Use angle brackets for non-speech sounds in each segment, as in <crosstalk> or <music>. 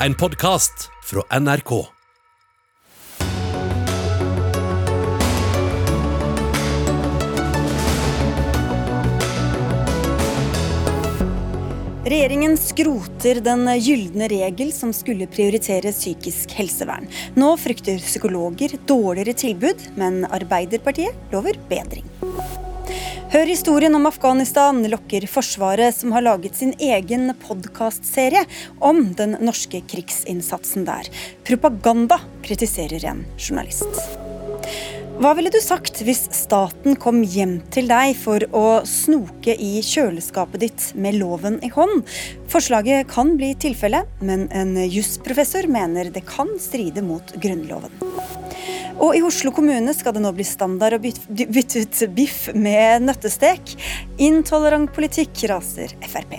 en podkast fra NRK. Regjeringen skroter den gylne regel som skulle prioritere psykisk helsevern. Nå frykter psykologer dårligere tilbud, men Arbeiderpartiet lover bedring. Hør historien om Afghanistan, lokker Forsvaret, som har laget sin egen podkastserie om den norske krigsinnsatsen der. Propaganda, kritiserer en journalist. Hva ville du sagt hvis staten kom hjem til deg for å snoke i kjøleskapet ditt med loven i hånd? Forslaget kan bli tilfelle, men en jusprofessor mener det kan stride mot Grunnloven. Og i Oslo kommune skal det nå bli standard å bytte ut biff med nøttestek. Intolerant politikk, raser Frp.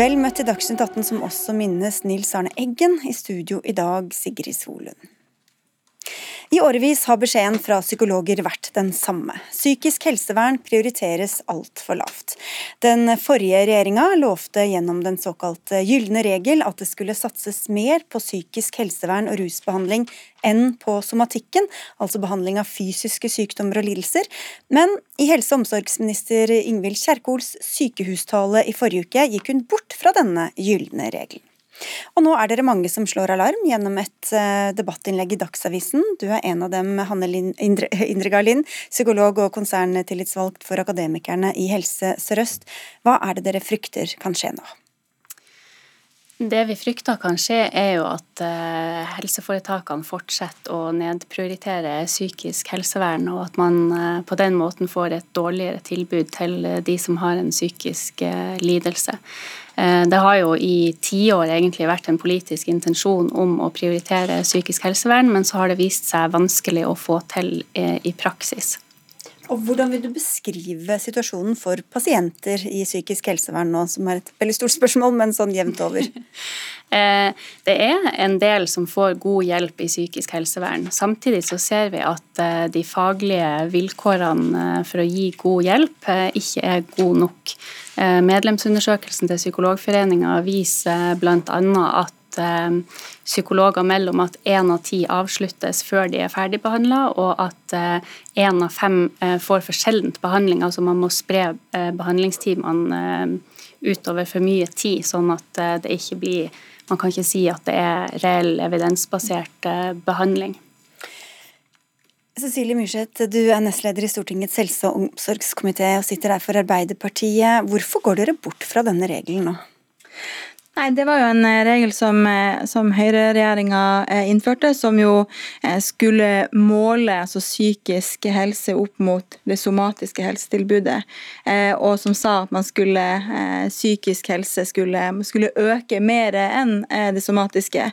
Vel møtt til Dagsnytt 18, som også minnes Nils Arne Eggen. I studio i dag, Sigrid Solund. I årevis har beskjeden fra psykologer vært den samme. Psykisk helsevern prioriteres altfor lavt. Den forrige regjeringa lovte gjennom den såkalte gylne regel at det skulle satses mer på psykisk helsevern og rusbehandling enn på somatikken, altså behandling av fysiske sykdommer og lidelser. Men i helse- og omsorgsminister Ingvild Kjerkols sykehustale i forrige uke gikk hun bort fra denne gylne regelen. Og nå er dere mange som slår alarm gjennom et uh, debattinnlegg i Dagsavisen. Du er en av dem, Hanne Indre, <laughs> Indre Lind, psykolog og konserntillitsvalgt for Akademikerne i Helse Sør-Øst. Hva er det dere frykter kan skje nå? Det vi frykter kan skje, er jo at uh, helseforetakene fortsetter å nedprioritere psykisk helsevern, og at man uh, på den måten får et dårligere tilbud til de som har en psykisk lidelse. Eh, det har jo i tiår egentlig vært en politisk intensjon om å prioritere psykisk helsevern, men så har det vist seg vanskelig å få til eh, i praksis. Og Hvordan vil du beskrive situasjonen for pasienter i psykisk helsevern nå, som er et veldig stort spørsmål, men sånn jevnt over? <laughs> Eh, det er en del som får god hjelp i psykisk helsevern. Samtidig så ser vi at de faglige vilkårene for å gi god hjelp ikke er gode nok. Eh, medlemsundersøkelsen til Psykologforeninga viser bl.a. at eh, psykologer melder om at én av ti avsluttes før de er ferdigbehandla, og at én eh, av fem får for sjeldent behandling. Altså man må spre behandlingstimene utover for mye tid, sånn at det ikke blir Man kan ikke si at det er reell evidensbasert behandling. Cecilie Myrseth, du er nestleder i Stortingets helse- og omsorgskomité og sitter der for Arbeiderpartiet. Hvorfor går dere bort fra denne regelen nå? Nei, Det var jo en eh, regel som, eh, som høyreregjeringa eh, innførte, som jo skulle måle altså psykisk helse opp mot det somatiske helsetilbudet. Og som sa at man skulle, psykisk helse skulle, skulle øke mer enn det somatiske.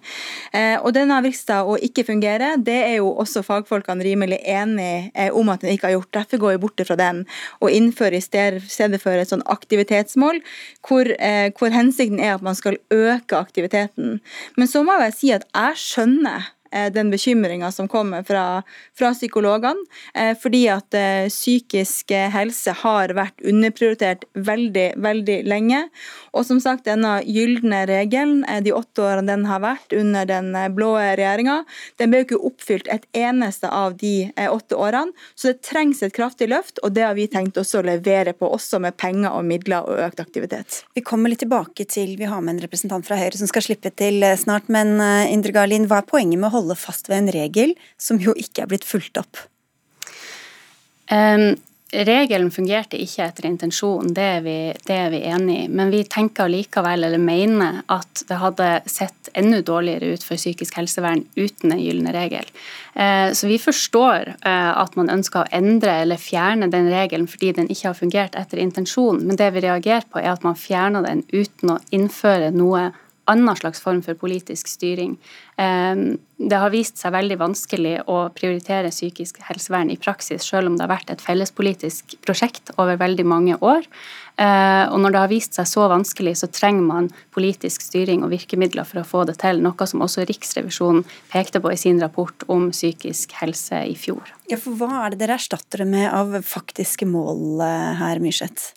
Og den har vist seg å ikke fungere. Det er jo også fagfolkene rimelig enig om at den ikke har gjort. Derfor går vi bort fra den og innfører i stedet for et sånn aktivitetsmål, hvor, hvor hensikten er at man skal skal øke aktiviteten. Men så må jeg si at jeg skjønner den bekymringa som kommer fra, fra psykologene. Eh, fordi at eh, psykisk helse har vært underprioritert veldig, veldig lenge. Og som sagt, denne gylne regelen, de åtte årene den har vært under den blå regjeringa, den ble jo ikke oppfylt et eneste av de åtte årene. Så det trengs et kraftig løft, og det har vi tenkt også å levere på, også med penger og midler og økt aktivitet. Vi kommer litt tilbake til, vi har med en representant fra Høyre som skal slippe til snart, men Indre Garlin, hva er poenget med å holde fast ved en regel som jo ikke er blitt fulgt opp? Um, regelen fungerte ikke etter intensjonen, det er, vi, det vi enig i. Men vi tenker likevel, eller mener, at det hadde sett enda dårligere ut for psykisk helsevern uten en gylne regel. Uh, så vi forstår uh, at man ønsker å endre eller fjerne den regelen fordi den ikke har fungert etter intensjonen, men det vi reagerer på, er at man fjerner den uten å innføre noe annen slags form for politisk styring. Det har vist seg veldig vanskelig å prioritere psykisk helsevern i praksis, selv om det har vært et fellespolitisk prosjekt over veldig mange år. Ehm, og når det har vist seg så vanskelig, så trenger man politisk styring og virkemidler for å få det til, noe som også Riksrevisjonen pekte på i sin rapport om psykisk helse i fjor. Ja, for Hva er det dere erstatter det med av faktiske mål eh, her, Myrseth?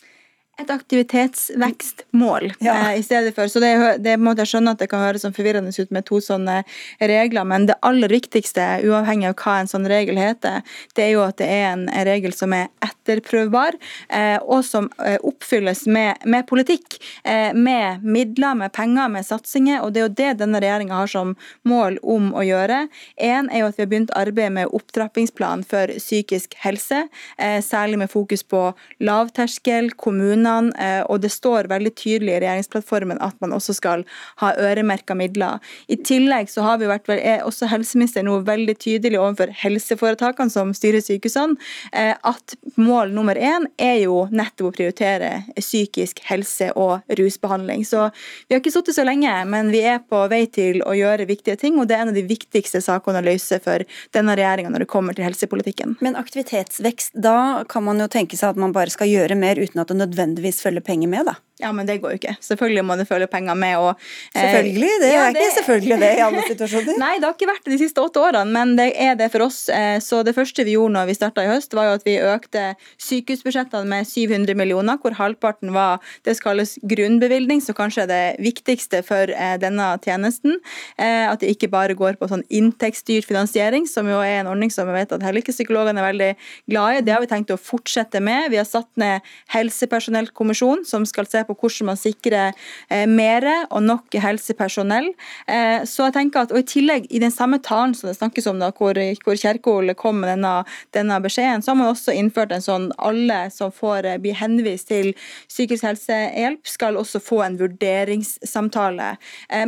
Et aktivitetsvekstmål <laughs> ja. eh, i stedet for. Så det, det må jeg skjønne at det kan høres sånn forvirrende ut med to sånne regler, men det aller viktigste, uavhengig av hva en sånn regel heter, det er jo at det er en regel som er etterprøvbar, eh, og som eh, oppfylles med, med politikk. Eh, med midler, med penger, med satsinger. Og det er jo det denne regjeringa har som mål om å gjøre. En er jo at vi har begynt arbeidet med opptrappingsplan for psykisk helse, eh, særlig med fokus på lavterskel, kommuner kommunene, eh, og det står veldig tydelig i regjeringsplattformen at man også skal ha øremerka midler. I tillegg så har vi vært, er også helseministeren nå veldig tydelig overfor helseforetakene som styrer sykehusene, eh, at mål nummer én er jo nettopp å prioritere psykisk helse og rusbehandling. Så vi har ikke sittet så lenge, men vi er på vei til å gjøre viktige ting, og det er en av de viktigste sakene å løse for denne regjeringa når det kommer til helsepolitikken. Men aktivitetsvekst, da kan man jo tenke seg at man bare skal gjøre mer uten at det nødvendigvis nødvendigvis følger penger med, da. Ja, men det går jo ikke. Selvfølgelig må det følge penger med. Og, eh, selvfølgelig, det ja, er det... ikke selvfølgelig det i alle situasjoner. <laughs> Nei, det har ikke vært det de siste åtte årene, men det er det for oss. Eh, så det første vi gjorde når vi starta i høst, var jo at vi økte sykehusbudsjettene med 700 millioner, hvor halvparten var det som kalles grunnbevilgning, som kanskje er det viktigste for eh, denne tjenesten. At det ikke bare går på sånn inntektsstyrt finansiering, som jo er en ordning som vi vet at helsepsykologene er veldig glad i. Det har vi tenkt å fortsette med. Vi har satt ned helsepersonellkommisjonen, som skal se på på hvordan man sikrer eh, mer og nok helsepersonell. Eh, så jeg tenker at, og I tillegg, i den samme talen som det snakkes om, da, hvor, hvor Kjerkol kom med denne, denne, beskjeden, så har man også innført en sånn alle som får eh, bli henvist til psykisk helsehjelp, skal også få en vurderingssamtale.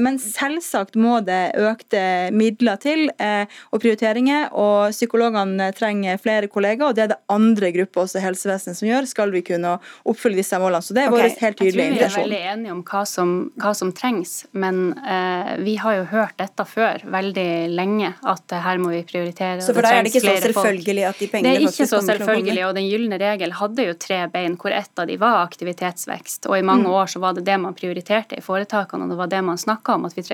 Men selvsagt må det økte midler til og prioriteringer, og psykologene trenger flere kollegaer, og det er det andre grupper også i helsevesenet som gjør, skal vi kunne oppfylle disse målene. Så det er okay. vårt helt tydelig tydelig tror Vi er veldig enige om hva som, hva som trengs, men eh, vi har jo hørt dette før veldig lenge, at her må vi prioritere. Så for deg er det ikke så selvfølgelig at de pengene faktisk kommer til å komme? Det er ikke så selvfølgelig, og den gylne regel hadde jo tre bein, hvor ett av de var aktivitetsvekst. Og i mange mm. år så var det det man prioriterte i foretakene, og det var det man snakka om, at vi,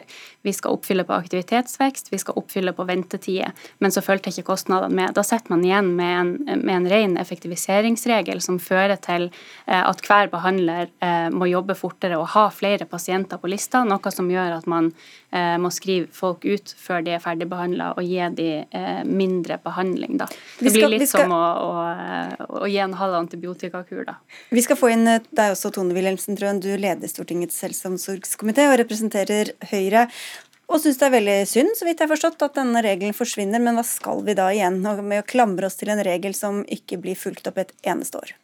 vi, skal oppfylle på aktivitetsvekst, vi skal oppfylle på ventetider, men så fulgte ikke kostnadene med. Da sitter man igjen med en, med en ren effektiviseringsregel som fører til eh, at hver behandler eh, må jobbe fortere og ha flere pasienter på lista, noe som gjør at man eh, må skrive folk ut før de er ferdigbehandla og gi dem eh, mindre behandling. Da. Det blir litt skal... som å, å, å, gi en halv antibiotikakur. Da. Vi skal få inn eh, deg også, Tone Wilhelmsen Trøen. Du leder Stortingets helse- og omsorgskomité og representerer Høyre. Og syns det er veldig synd, så vidt jeg har forstått, at denne regelen forsvinner. Men hva skal vi da igjen med å klamre oss til en regel som ikke blir fulgt opp et eneste år?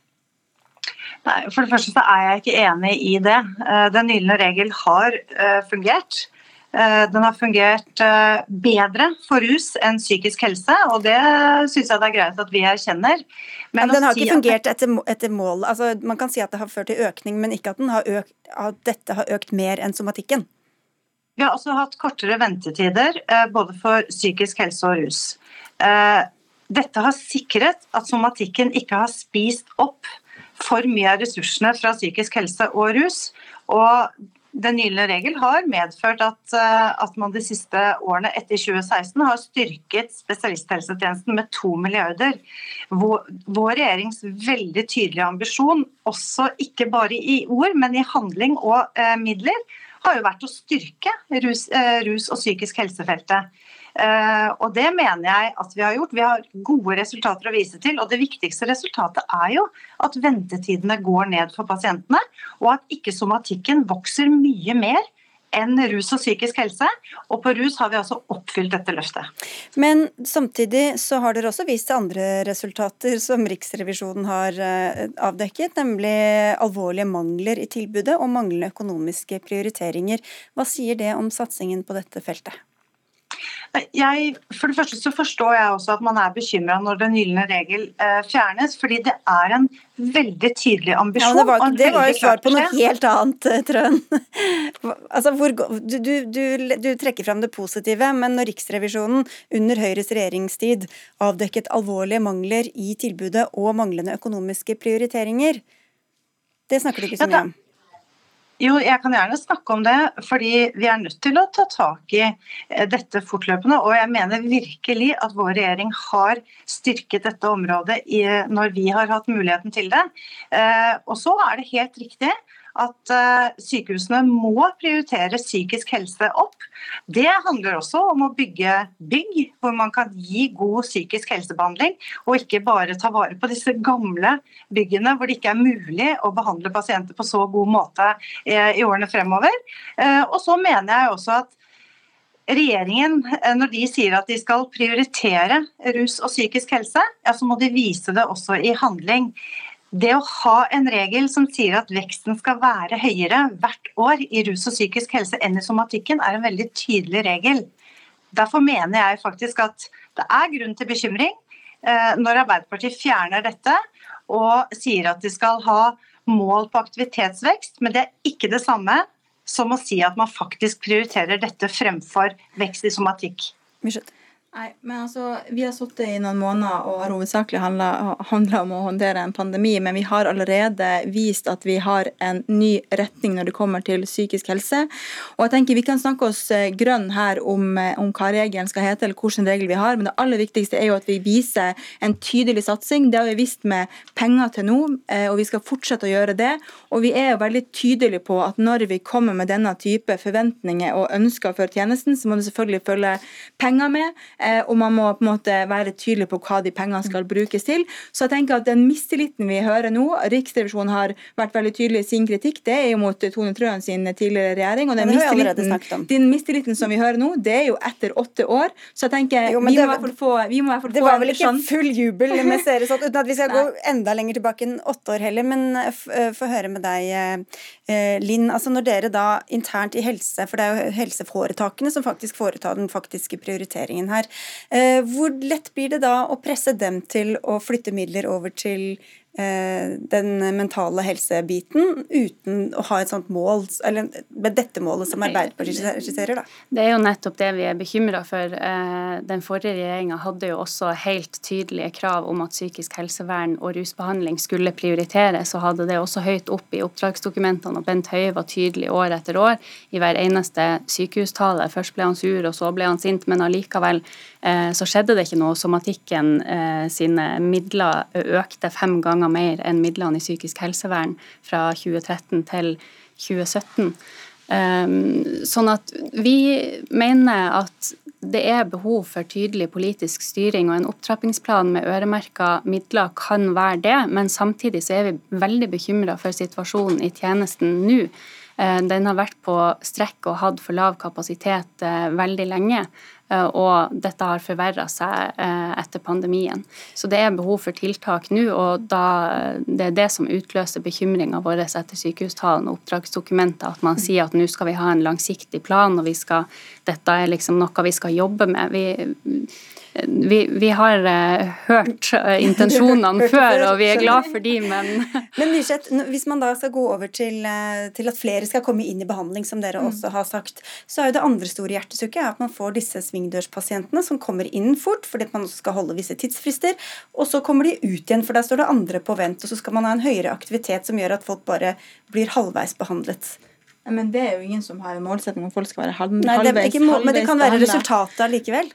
Nei, For det første så er jeg ikke enig i det. Eh, den gylne regel har eh, fungert. Eh, den har fungert bedre for rus enn psykisk helse, og det syns jeg det er greit at vi erkjenner. Men, men den har si ikke fungert etter, etter mål. Altså, man kan si at det har ført til økning, men ikke at, har økt, at dette har økt mer enn somatikken. Vi har også hatt kortere ventetider både for psykisk helse og rus. Dette har sikret at somatikken ikke har spist opp for mye av ressursene fra psykisk helse og rus. Og den gylne regel har medført at, eh, at, man de siste årene etter 2016 har styrket spesialisthelsetjenesten med to milliarder. Vår, vår regjerings veldig tydelige ambisjon, også ikke bare i ord, men i handling og eh, midler, har jo vært å styrke rus, eh, rus og psykisk helsefeltet. Eh, og det mener jeg at vi har gjort. Vi har gode resultater å vise til. Og det viktigste resultatet er jo at ventetidene går ned for pasientene, og at ikke somatikken vokser mye mer enn rus og psykisk helse. Og på rus har vi altså oppfylt dette løftet. Men samtidig så har dere også vist til andre resultater som Riksrevisjonen har eh, avdekket, nemlig alvorlige mangler i tilbudet og manglende økonomiske prioriteringer. Hva sier det om satsingen på dette feltet? Jeg, for det første så forstår jeg også at man er bekymra når den gylne regel eh, fjernes, fordi det er en veldig tydelig ambisjon. Ja, det var, det var jo svar på noe helt annet, eh, Trøen. altså, hvor, du, du, du, du, trekker fram det positive, men når Riksrevisjonen under Høyres regjeringstid avdekket alvorlige mangler i tilbudet og manglende økonomiske prioriteringer, det snakker du ikke så mye om? Jo, jeg kan gjerne snakke om det, fordi vi er nødt til å ta tak i eh, dette fortløpende. Og jeg mener virkelig at vår regjering har styrket dette området når vi har hatt muligheten til det. Eh, og så er det helt riktig at eh, sykehusene må prioritere psykisk helse opp. Det handler også om å bygge bygg hvor man kan gi god psykisk helsebehandling, og ikke bare ta vare på disse gamle byggene hvor det ikke er mulig å behandle pasienter på så god måte eh, i årene fremover. Eh, og så mener jeg også at Regjeringen, når de sier at de skal prioritere rus og psykisk helse, ja, så må de vise det også i handling. Det å ha en regel som sier at veksten skal være høyere hvert år i rus og psykisk helse enn i somatikken, er en veldig tydelig regel. Derfor mener jeg faktisk at det er grunn til bekymring eh, når Arbeiderpartiet fjerner dette og sier at de skal ha mål på aktivitetsvekst, men det er ikke det samme som å si at man faktisk prioriterer dette fremfor vekst i somatikk. Michette. Nei, men altså, Vi har sittet i noen måneder og har hovedsakelig handla om å håndtere en pandemi, men vi har allerede vist at vi har en ny retning når det kommer til psykisk helse. Og jeg tenker Vi kan snakke oss eh, grønn her om, eh, om hva regelen skal hete, eller hvilken regel vi har, men det aller viktigste er jo at vi viser en tydelig satsing. Det har vi vist med penger til nå, eh, og vi skal fortsette å gjøre det. Og vi er jo veldig tydelige på at når vi kommer med denne type forventninger og ønsker for tjenesten, så må det selvfølgelig følge penger med. Eh, og man må på en måte være tydelig på hva de pengene skal brukes til. Så jeg tenker at den mistilliten vi hører nå, Riksrevisjonen har vært veldig tydelig i sin kritikk, det er jo mot Tone Trøen sin tidligere regjering. Og den mistilliten, den mistilliten som vi hører nå, det er jo etter åtte år. Så jeg tenker jo, vi, må var, få, vi, må i hvert fall få Det var vel ikke full jubel med seere sånn, uten at vi skal <laughs> Nei. gå enda lenger tilbake enn åtte år heller. Men eh, eh, få høre med deg, Linn. Altså når dere da internt i helse, for det er jo helseforetakene som faktisk foretar den faktiske prioriteringen her. Eh, hvor lett blir det da å presse dem til å flytte midler over til den mentale helsebiten uten å ha et sånt mål, eller med dette målet som Arbeiderpartiet skisserer? da? Det er jo nettopp det vi er bekymra for. Eh, den forrige regjeringa hadde jo også helt tydelige krav om at psykisk helsevern og rusbehandling skulle prioriteres, og hadde det også høyt opp i oppdragsdokumentene. og Bent Høie var tydelig år etter år i hver eneste sykehustale. Først ble han sur, og så ble han sint, men allikevel eh, så skjedde det ikke noe. Somatikken sine midler økte fem ganger ganger mer enn midlene i psykisk helsevern fra 2013 til 2017. Ehm, sånn at vi mener at det er behov for tydelig politisk styring, og en opptrappingsplan med øremerka midler kan være det, men samtidig så er vi veldig bekymra for situasjonen i tjenesten nå. Ehm, den har vært på strekk og hatt for lav kapasitet eh, veldig lenge. Eh, og dette har forverra seg eh, etter pandemien. Så det er behov for tiltak nå, og det er det som utløser bekymringa vår etter sykehustalen og oppdragsdokumenter, at man sier at nå skal vi ha en langsiktig plan, og skal, dette er liksom noe vi skal jobbe med. Vi, vi, vi, har uh, hørt uh, <laughs> intensjonene før, og vi er glad for de, men <laughs> Men Myrseth, hvis man da skal gå over til, uh, til, at flere skal komme inn i behandling, som dere mm. også har sagt, så er jo det andre store hjertesukket at man får disse svingdørspasientene som kommer inn fort fordi man også skal holde visse tidsfrister, og så kommer de ut igjen, for der står det andre på vent, og så skal man ha en høyere aktivitet som gjør at folk bare blir halvveis behandlet. Men det er jo ingen som har en målsetning om folk skal være halvveis, Nei, det, ikke, Men det kan være resultatet allikevel?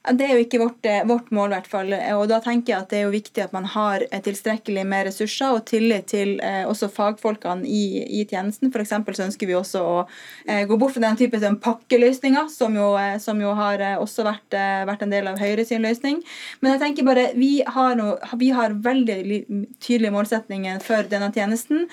Det er jo ikke vårt, eh, vårt, mål, i hvert fall. Og da tenker jeg at det er jo viktig at man har eh, tilstrekkelig med ressurser og tillit til eh, også fagfolkene i, i tjenesten. F.eks. så ønsker vi også å eh, gå bort fra den type sånn, pakkeløsninger, som jo, eh, som jo har eh, også vært, vært, en del av Høyre sin løsning. Men jeg tenker bare, vi har, no, vi har veldig tydelige målsetninger for denne tjenesten.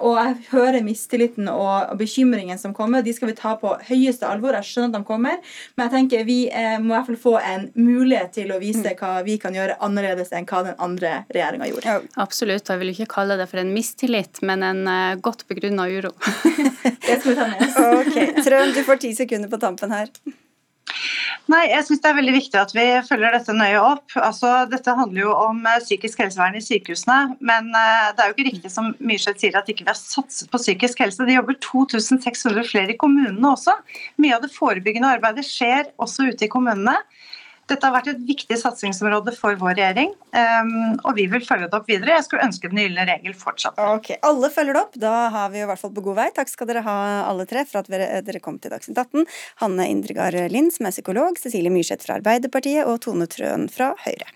og jeg hører mistilliten og bekymringen som kommer. De skal vi ta på høyeste alvor. Jeg skjønner at de kommer, men jeg tenker vi må i hvert fall få en mulighet til å vise hva vi kan gjøre annerledes enn hva den andre regjeringa gjorde. Absolutt, og jeg vil ikke kalle det for en mistillit, men en uh, godt begrunna uro. <laughs> det skal vi ta med oss. ok, Trøm, du får ti sekunder på tampen her. Nei, jeg synes Det er veldig viktig at vi følger dette nøye opp. Altså, dette handler jo om eh, psykisk helsevern i sykehusene. Men uh, det er jo ikke riktig som Myrseth sier at ikke vi har satset på psykisk helse. Det jobber 2600 flere i kommunene også. Mye av det forebyggende arbeidet skjer også ute i kommunene. Dette har vært et viktig satsingsområde for vår regjering, um, og vi vil følge det opp videre. Jeg skulle ønske den gylne regel fortsatt. Ok, Alle følger det opp. Da har vi i hvert fall på god vei. Takk skal dere ha alle tre for at dere kom til Dagsnytt 18. Hanne Indregard Lind, som er psykolog, Cecilie Myrseth fra Arbeiderpartiet og Tone Trøen fra Høyre.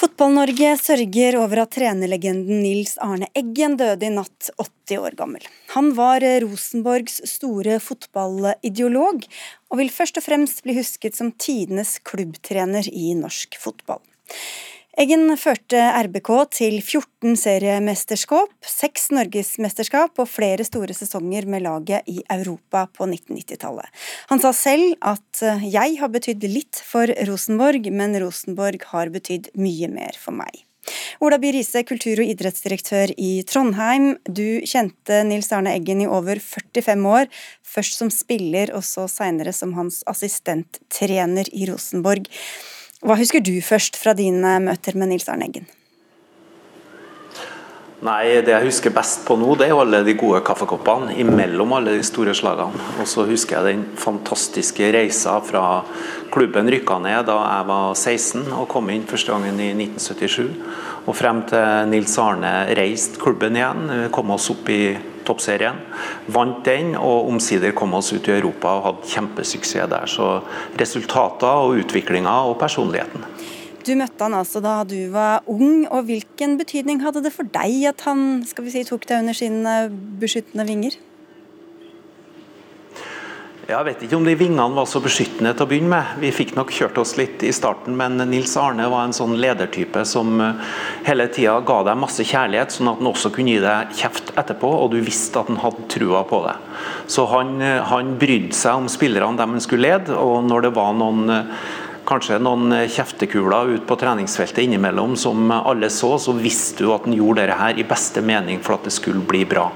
Fotball-Norge sørger over at trenerlegenden Nils Arne Eggen døde i natt 80 år gammel. Han var Rosenborgs store fotballideolog, og vil først og fremst bli husket som tidenes klubbtrener i norsk fotball. Eggen førte RBK til 14 seriemesterskap, seks norgesmesterskap og flere store sesonger med laget i Europa på 1990-tallet. Han sa selv at eh, 'jeg har betydd litt for Rosenborg, men Rosenborg har betydd mye mer for meg'. Ola By Riise, kultur- og idrettsdirektør i Trondheim. Du kjente Nils Arne Eggen i over 45 år, først som spiller og så seinere som hans assistenttrener i Rosenborg. Hva husker du først fra dine møter med Nils Arne Eggen? Nei, Det jeg husker best på nå, det er jo alle de gode kaffekoppene imellom alle de store slagene. Og så husker jeg den fantastiske reisa fra klubben rykka ned da jeg var 16 og kom inn første gangen i 1977. Og frem til Nils Arne reiste klubben igjen, kom oss opp i toppserien. Vant den, og omsider kom oss ut i Europa og hadde kjempesuksess der. Så resultater og utviklinga og personligheten. Du møtte han altså da du var ung, og hvilken betydning hadde det for deg at han skal vi si, tok deg under sine beskyttende vinger? Jeg vet ikke om de vingene var så beskyttende til å begynne med. Vi fikk nok kjørt oss litt i starten, men Nils Arne var en sånn ledertype som eh, hele tida ga deg masse kjærlighet, sånn at han også kunne gi deg kjeft etterpå, og du visste at han hadde trua på deg. Så han, eh, han brydde seg om spillerne dem han skulle lede, og når det var noen eh, kanskje noen kjeftekuler ut på treningsfeltet innimellom som alle så, så visste du at han gjorde dette her i beste mening for at det skulle bli bra.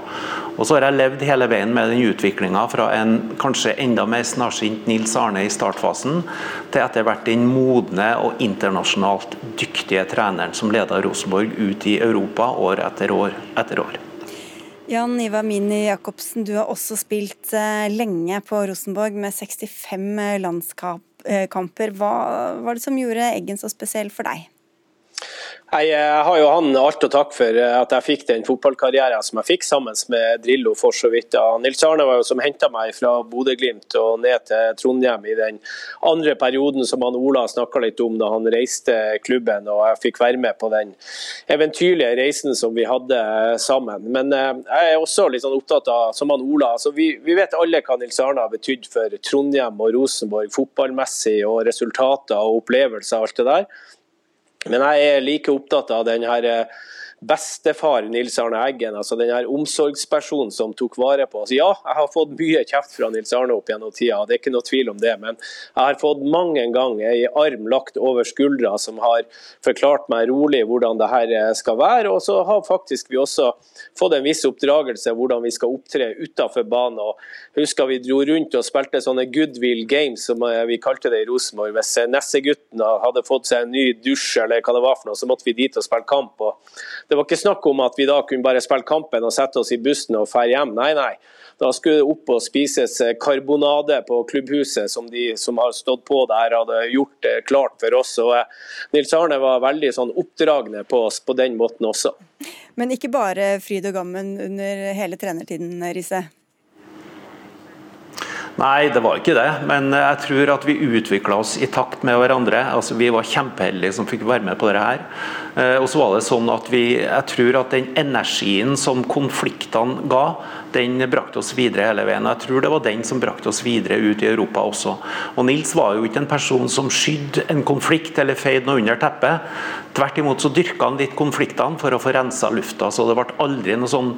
Og så har jeg levd hele veien med den utviklinga fra en kanskje enda mer snarsynt Nils Arne i startfasen, til etter hvert den modne og internasjonalt dyktige treneren som leda Rosenborg ut i Europa år etter år etter år. Jan Ivar Mini Jacobsen, du har også spilt eh, lenge på Rosenborg med 65 landskamper. Hva var det som gjorde Eggen så spesiell for deg? Jeg har jo han alt å takke for eh, at jeg fikk den fotballkarrieren som jeg fikk sammen med Drillo, for så vidt. Nils Arne var jo som henta meg fra Bodø-Glimt og ned til Trondheim i den andre perioden som han Ola snakka litt om da han reiste klubben, og jeg fikk være med på den eventyrlige reisen som vi hadde sammen. Men eh, jeg er også litt sånn opptatt av, som han Ola, altså vi, vi vet alle hva Nils Arne har betydd for Trondheim og Rosenborg fotballmessig, og resultater og opplevelser og alt det der. Men jeg er like opptatt av den her eh, bestefar Nils Arne Eggen, altså den her omsorgspersonen som tok vare på oss. Ja, jeg har fått mye kjeft fra Nils Arne opp gjennom tida, det er ikke noe tvil om det. Men jeg har fått mange en gang ei arm lagt over skuldra som har forklart meg rolig hvordan det her eh, skal være. Og så har faktisk vi også fått en viss oppdragelse hvordan vi skal opptre utenfor banen. Og husker vi dro rundt og spilte sånne goodwill games, som eh, vi kalte det i Rosenborg. Hvis Nessegutten hadde fått seg en ny dusj eller hva det var for noe, så måtte vi dit og spille kamp. og det var ikke snakk om at vi da kunne bare spille kampen og sette oss i bussen og dra hjem. Nei, nei. Da skulle det opp og spises eh, karbonade på klubbhuset, som de som har stått på der hadde gjort det klart for oss. Og eh, Nils Arne var veldig sånn oppdragende på oss på den måten også. Men ikke bare fryd og gammen under hele trenertiden, Riise? Nei, det var ikke det. Men jeg tror at vi utvikla oss i takt med hverandre. Altså, vi var kjempeheldige som fikk være med på dette her. Eh, og så var det sånn at vi, Jeg tror at den energien som konfliktene ga, den brakte oss videre hele veien. Jeg tror det var den som brakte oss videre ut i Europa også. Og Nils var jo ikke en person som skydde en konflikt eller feide noe under teppet. Tvert imot så dyrka han litt konfliktene for å få rensa lufta. Så det ble aldri noe sånn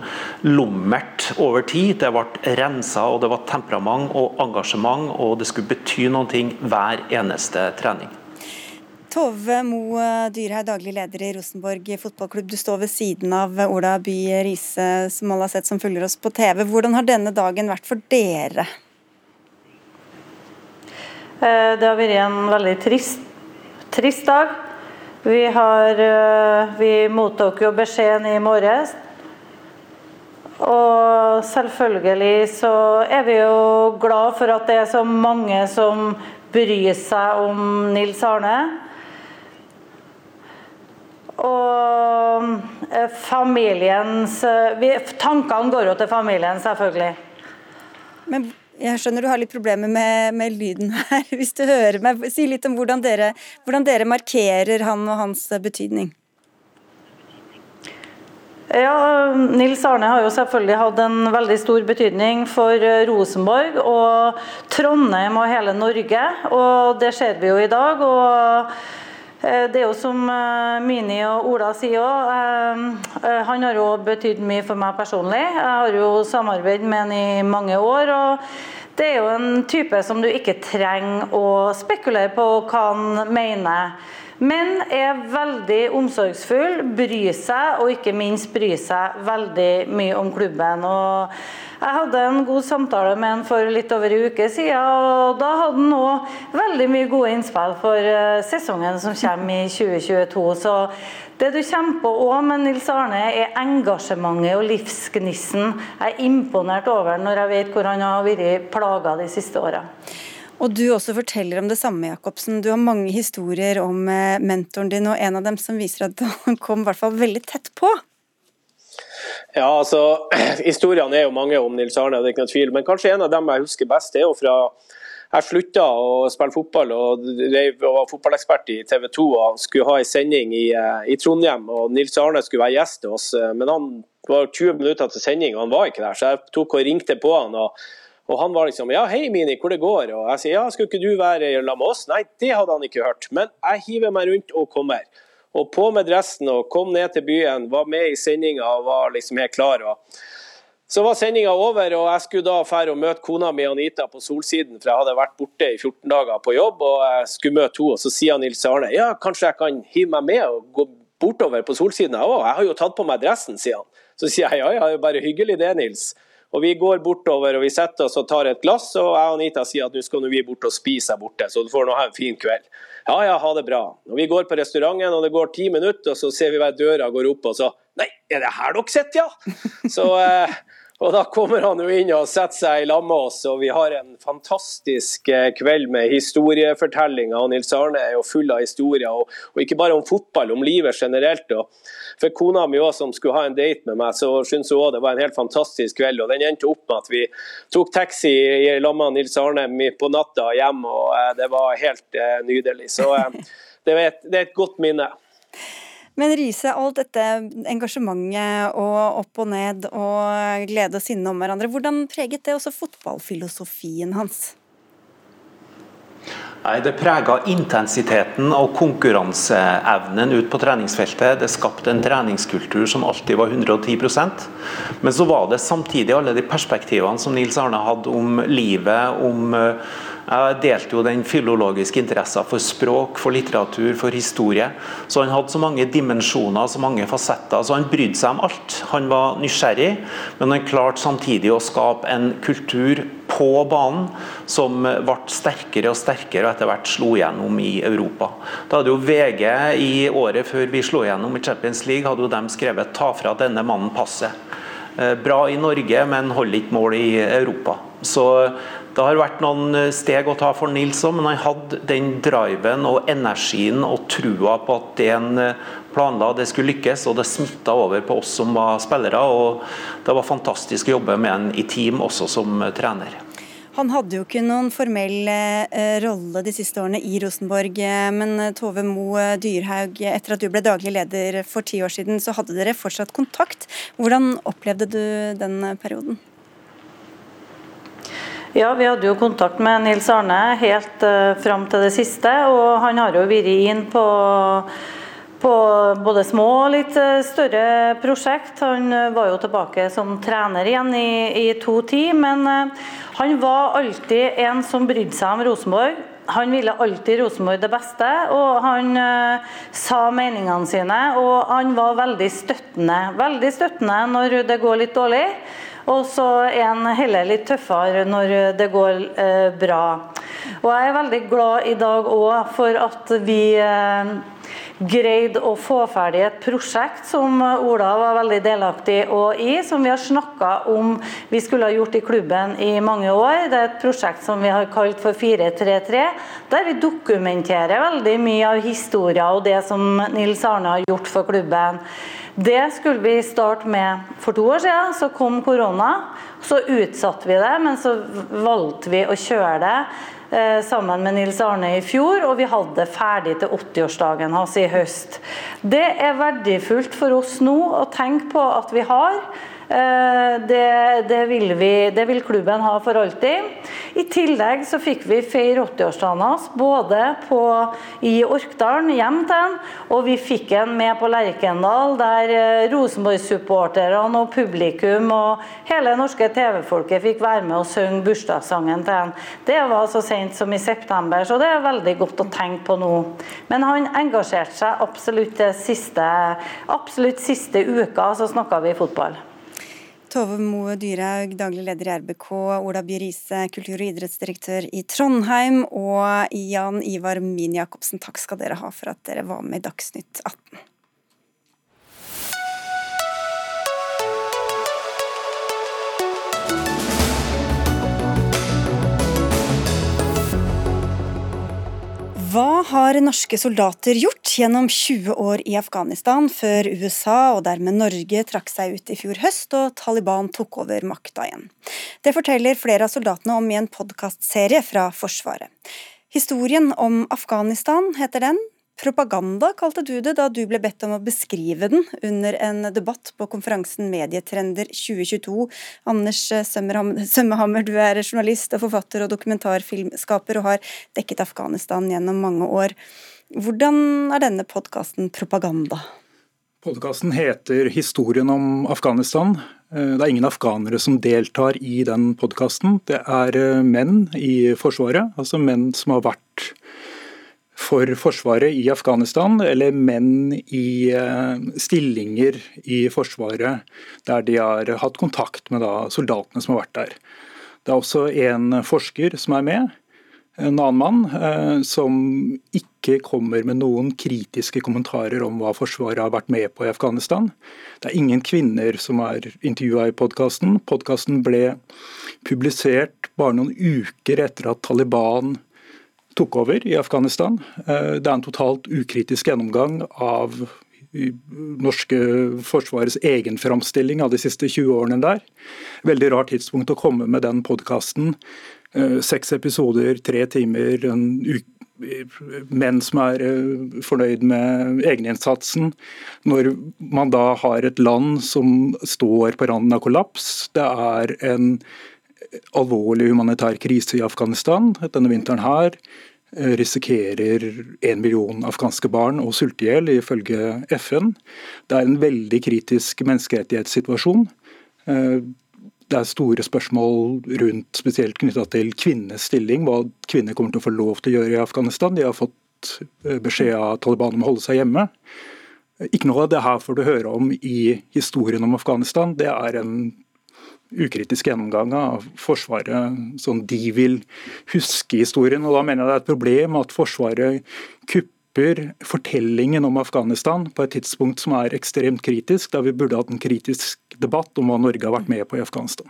lommert over tid. Det ble rensa, og det var temperament og engasjement, og det skulle bety noe hver eneste trening. Tove Mo Dyrhaug, daglig leder i Rosenborg fotballklubb. Du står ved siden av Ola By Riise, som alle har sett som følger oss på TV. Hvordan har denne dagen vært for dere? Eh, det har vært en veldig trist, trist dag. Vi, har, eh, vi mottok jo beskjeden i morges Og selvfølgelig så er vi jo glad for at det er så mange som bryr seg om Nils Arne. Og eh, familiens vi, Tankene går jo til familien, selvfølgelig. Men jeg skjønner du har litt problemer med, med, lyden her. <laughs> Hvis du hører meg, Si litt om hvordan dere, hvordan dere markerer han og hans betydning. Ja, Nils Arne har jo selvfølgelig hatt en veldig stor betydning for Rosenborg og Trondheim og hele Norge. og Det ser vi jo i dag. og eh, det er jo som eh, Mini og Ola sier òg, eh, han har jo betydd mye for meg personlig. Jeg har jo samarbeidet med han i mange år. og Det er jo en type som du ikke trenger å spekulere på hva han mener. Men er veldig omsorgsfull, bryr seg, og ikke minst bryr seg veldig mye om klubben. Og jeg hadde en god samtale med han for litt over en uke siden, og da hadde han òg veldig mye gode innspill for eh, sesongen som kommer i 2022. Så det du kjemper òg med Nils Arne, er engasjementet og livsgnissen. Jeg er imponert over når jeg vet hvor han har vært plaga de siste åra. Og du også forteller om det samme, Jacobsen. Du har mange historier om eh, mentoren din, og en av dem som viser at <laughs> han kom i hvert fall veldig tett på. Ja, altså, <clears throat> Historiene er jo mange om Nils Arne, det er ikke noe tvil. Men kanskje en av dem jeg husker best, er jo fra jeg slutta å spille fotball og, var fotballekspert i TV 2 og skulle ha en sending i, eh, i, Trondheim. og Nils Arne skulle være gjest til oss, eh, men han var 20 minutter til sending og han var ikke der. Så jeg tok og ringte på han. og og han var liksom Ja, hei Mini, hvor det går? Og jeg sier ja, skulle ikke du være sammen med oss? Nei, det hadde han ikke hørt. Men jeg hiver meg rundt og kommer. Og på med dressen og kom ned til byen, var med i sendinga og var liksom helt klar. og så var sendinga over, og jeg skulle da fære og møte kona mi Anita på Solsiden, for jeg hadde vært borte i 14 dager på jobb, og jeg skulle møte henne. Og så sier Nils Arne ja, kanskje jeg kan hive meg med og gå bortover på Solsiden. Jeg, jeg har jo tatt på meg dressen, sier han. Så sier jeg ja, ja, det er bare hyggelig det, Nils. Og Vi går bortover og vi setter oss og tar et glass, og jeg og Anita sier at nå skal vi bort og spise her borte, så du får nå ha en fin kveld. Ja, ja, ha det bra. Og Vi går på restauranten, og det går ti minutter, og så ser vi hver døra går opp, og så Nei, er det her dere sitter, ja? Så eh, og Da kommer han jo inn og setter seg i lag med oss, og vi har en fantastisk eh, kveld med historiefortellinger. og Nils Arne er jo full av historier, og, og ikke bare om fotball, om livet generelt. Og for kona mi òg, som skulle ha en date med meg, så syntes hun også det var en helt fantastisk kveld. og Den endte opp med at vi tok taxi i lag med Nils Arne på natta hjem, og eh, det var helt eh, nydelig. Så det er et, det er et godt minne. Men Riise, alt dette engasjementet og opp og ned og glede og sinne om hverandre, hvordan preget det også fotballfilosofien hans? Nei, Det prega intensiteten og konkurranseevnen ut på treningsfeltet. Det skapte en treningskultur som alltid var 110% Men så var det samtidig alle de perspektivene som Nils Arne hadde om livet, om jeg delte jo den filologiske interessen for språk, for litteratur, for historie. Så han hadde så mange dimensjoner, så mange fasetter. Så han brydde seg om alt. Han var nysgjerrig, men han klarte samtidig å skape en kultur på banen som ble sterkere og sterkere og etter hvert slo gjennom i Europa. Da hadde jo VG i året før vi slo gjennom i Champions League, hadde jo de skrevet 'ta fra denne mannen passet'. Eh, bra i Norge, men holder ikke mål i Europa. Så det har vært noen eh, steg å ta for Nils òg, men han hadde den driven og energien og trua på at det en eh, planla det skulle lykkes, og det smitta over på oss som var spillere. og Det var fantastisk å jobbe med han i team også som eh, trener. Han hadde jo ikke noen formell rolle de siste årene i Rosenborg, men Tove Mo Dyrhaug, etter at du ble daglig leder for ti år siden, så hadde dere fortsatt kontakt. Hvordan opplevde du den perioden? Ja, vi hadde jo kontakt med Nils Arne helt uh, fram til det siste. Og han har jo vært inn på, på både små og litt eh, større prosjekt. Han uh, var jo tilbake som trener igjen i, i 2010, men uh, han var alltid en som brydde seg om Rosenborg. Han ville alltid Rosenborg det beste, og han sa meningene sine. Og han var veldig støttende. Veldig støttende når det går litt dårlig. Og så er han heller litt tøffere når det går eh, bra. Og jeg er veldig glad i dag òg for at vi, eh, greid å få ferdig et prosjekt som Ola var veldig delaktig i, som vi har snakka om vi skulle ha gjort i klubben i mange år. Det er et prosjekt som vi har kalt for 433, der vi dokumenterer veldig mye av historien og det som Nils Arne har gjort for klubben. Det skulle vi starte med for to år siden, så kom korona. Så utsatte vi det, men så valgte vi å kjøre det Eh, sammen med Nils Arne i fjor, og vi hadde det ferdig til 80-årsdagen hans i høst. Det er verdifullt for oss nå å tenke på at vi har. Eh, det, det, vil vi, det, vil klubben ha for alltid. I tillegg så fikk vi feire 80-årsdagen hans både på, i Orkdalen, hjem til han, og vi fikk han med på Lerkendal, der eh, Rosenborg-supporterne og publikum og hele norske TV-folket fikk være med og synge bursdagssangen til han. Det var så sent som i september, så det er veldig godt å tenke på nå. Men han engasjerte seg absolutt siste, absolutt siste uka, så snakka vi fotball. Tove Moe Dyrhaug, daglig leder i RBK, Ola By Riise, kultur- og idrettsdirektør i Trondheim, og Jan Ivar Min Jacobsen, takk skal dere ha for at dere var med i Dagsnytt 18. Hva har norske soldater gjort gjennom 20 år i Afghanistan, før USA og dermed Norge trakk seg ut i fjor høst og Taliban tok over makta igjen? Det forteller flere av soldatene om i en podkastserie fra Forsvaret. Historien om Afghanistan heter den, Propaganda kalte du det da du ble bedt om å beskrive den under en debatt på konferansen Medietrender 2022. Anders Sømmehammer, du er journalist og forfatter og dokumentarfilmskaper og har dekket Afghanistan gjennom mange år. Hvordan er denne podkasten propaganda? Podkasten heter 'Historien om Afghanistan'. Det er ingen afghanere som deltar i den podkasten. Det er menn i Forsvaret, altså menn som har vært for Forsvaret i Afghanistan, eller menn i eh, stillinger i Forsvaret der de har hatt kontakt med da, soldatene som har vært der. Det er også en forsker som er med, en annen mann, eh, som ikke kommer med noen kritiske kommentarer om hva Forsvaret har vært med på i Afghanistan. Det er ingen kvinner som er intervjua i podkasten. Podkasten ble publisert bare noen uker etter at Taliban tok over i Afghanistan. Eh, det er en totalt ukritisk gjennomgang av norske forsvarets egen framstilling av de siste 20 årene der. Veldig rart tidspunkt å komme med den podkasten. Eh, seks episoder, tre timer, menn som er eh, fornøyd med egeninnsatsen. Når man da har et land som står på randen av kollaps. Det er en alvorlig humanitær krise i Afghanistan denne vinteren her eh, risikerer en million afghanske barn å sulte i hjel, ifølge FN. Det er en veldig kritisk menneskerettighetssituasjon. Eh, det er store spørsmål rundt spesielt knytta til kvinnenes stilling, hva kvinner kommer til å få lov til å gjøre i Afghanistan. De har fått eh, beskjed av Taliban om å holde seg hjemme. Ikke noe av det her får du høre om i historien om Afghanistan. Det er en ukritisk gjennomgang av Forsvaret sånn de vil huske historien. og Da mener jeg det er et problem at Forsvaret kupper fortellingen om Afghanistan på et tidspunkt som er ekstremt kritisk, da vi burde hatt en kritisk debatt om hva Norge har vært med på i Afghanistan.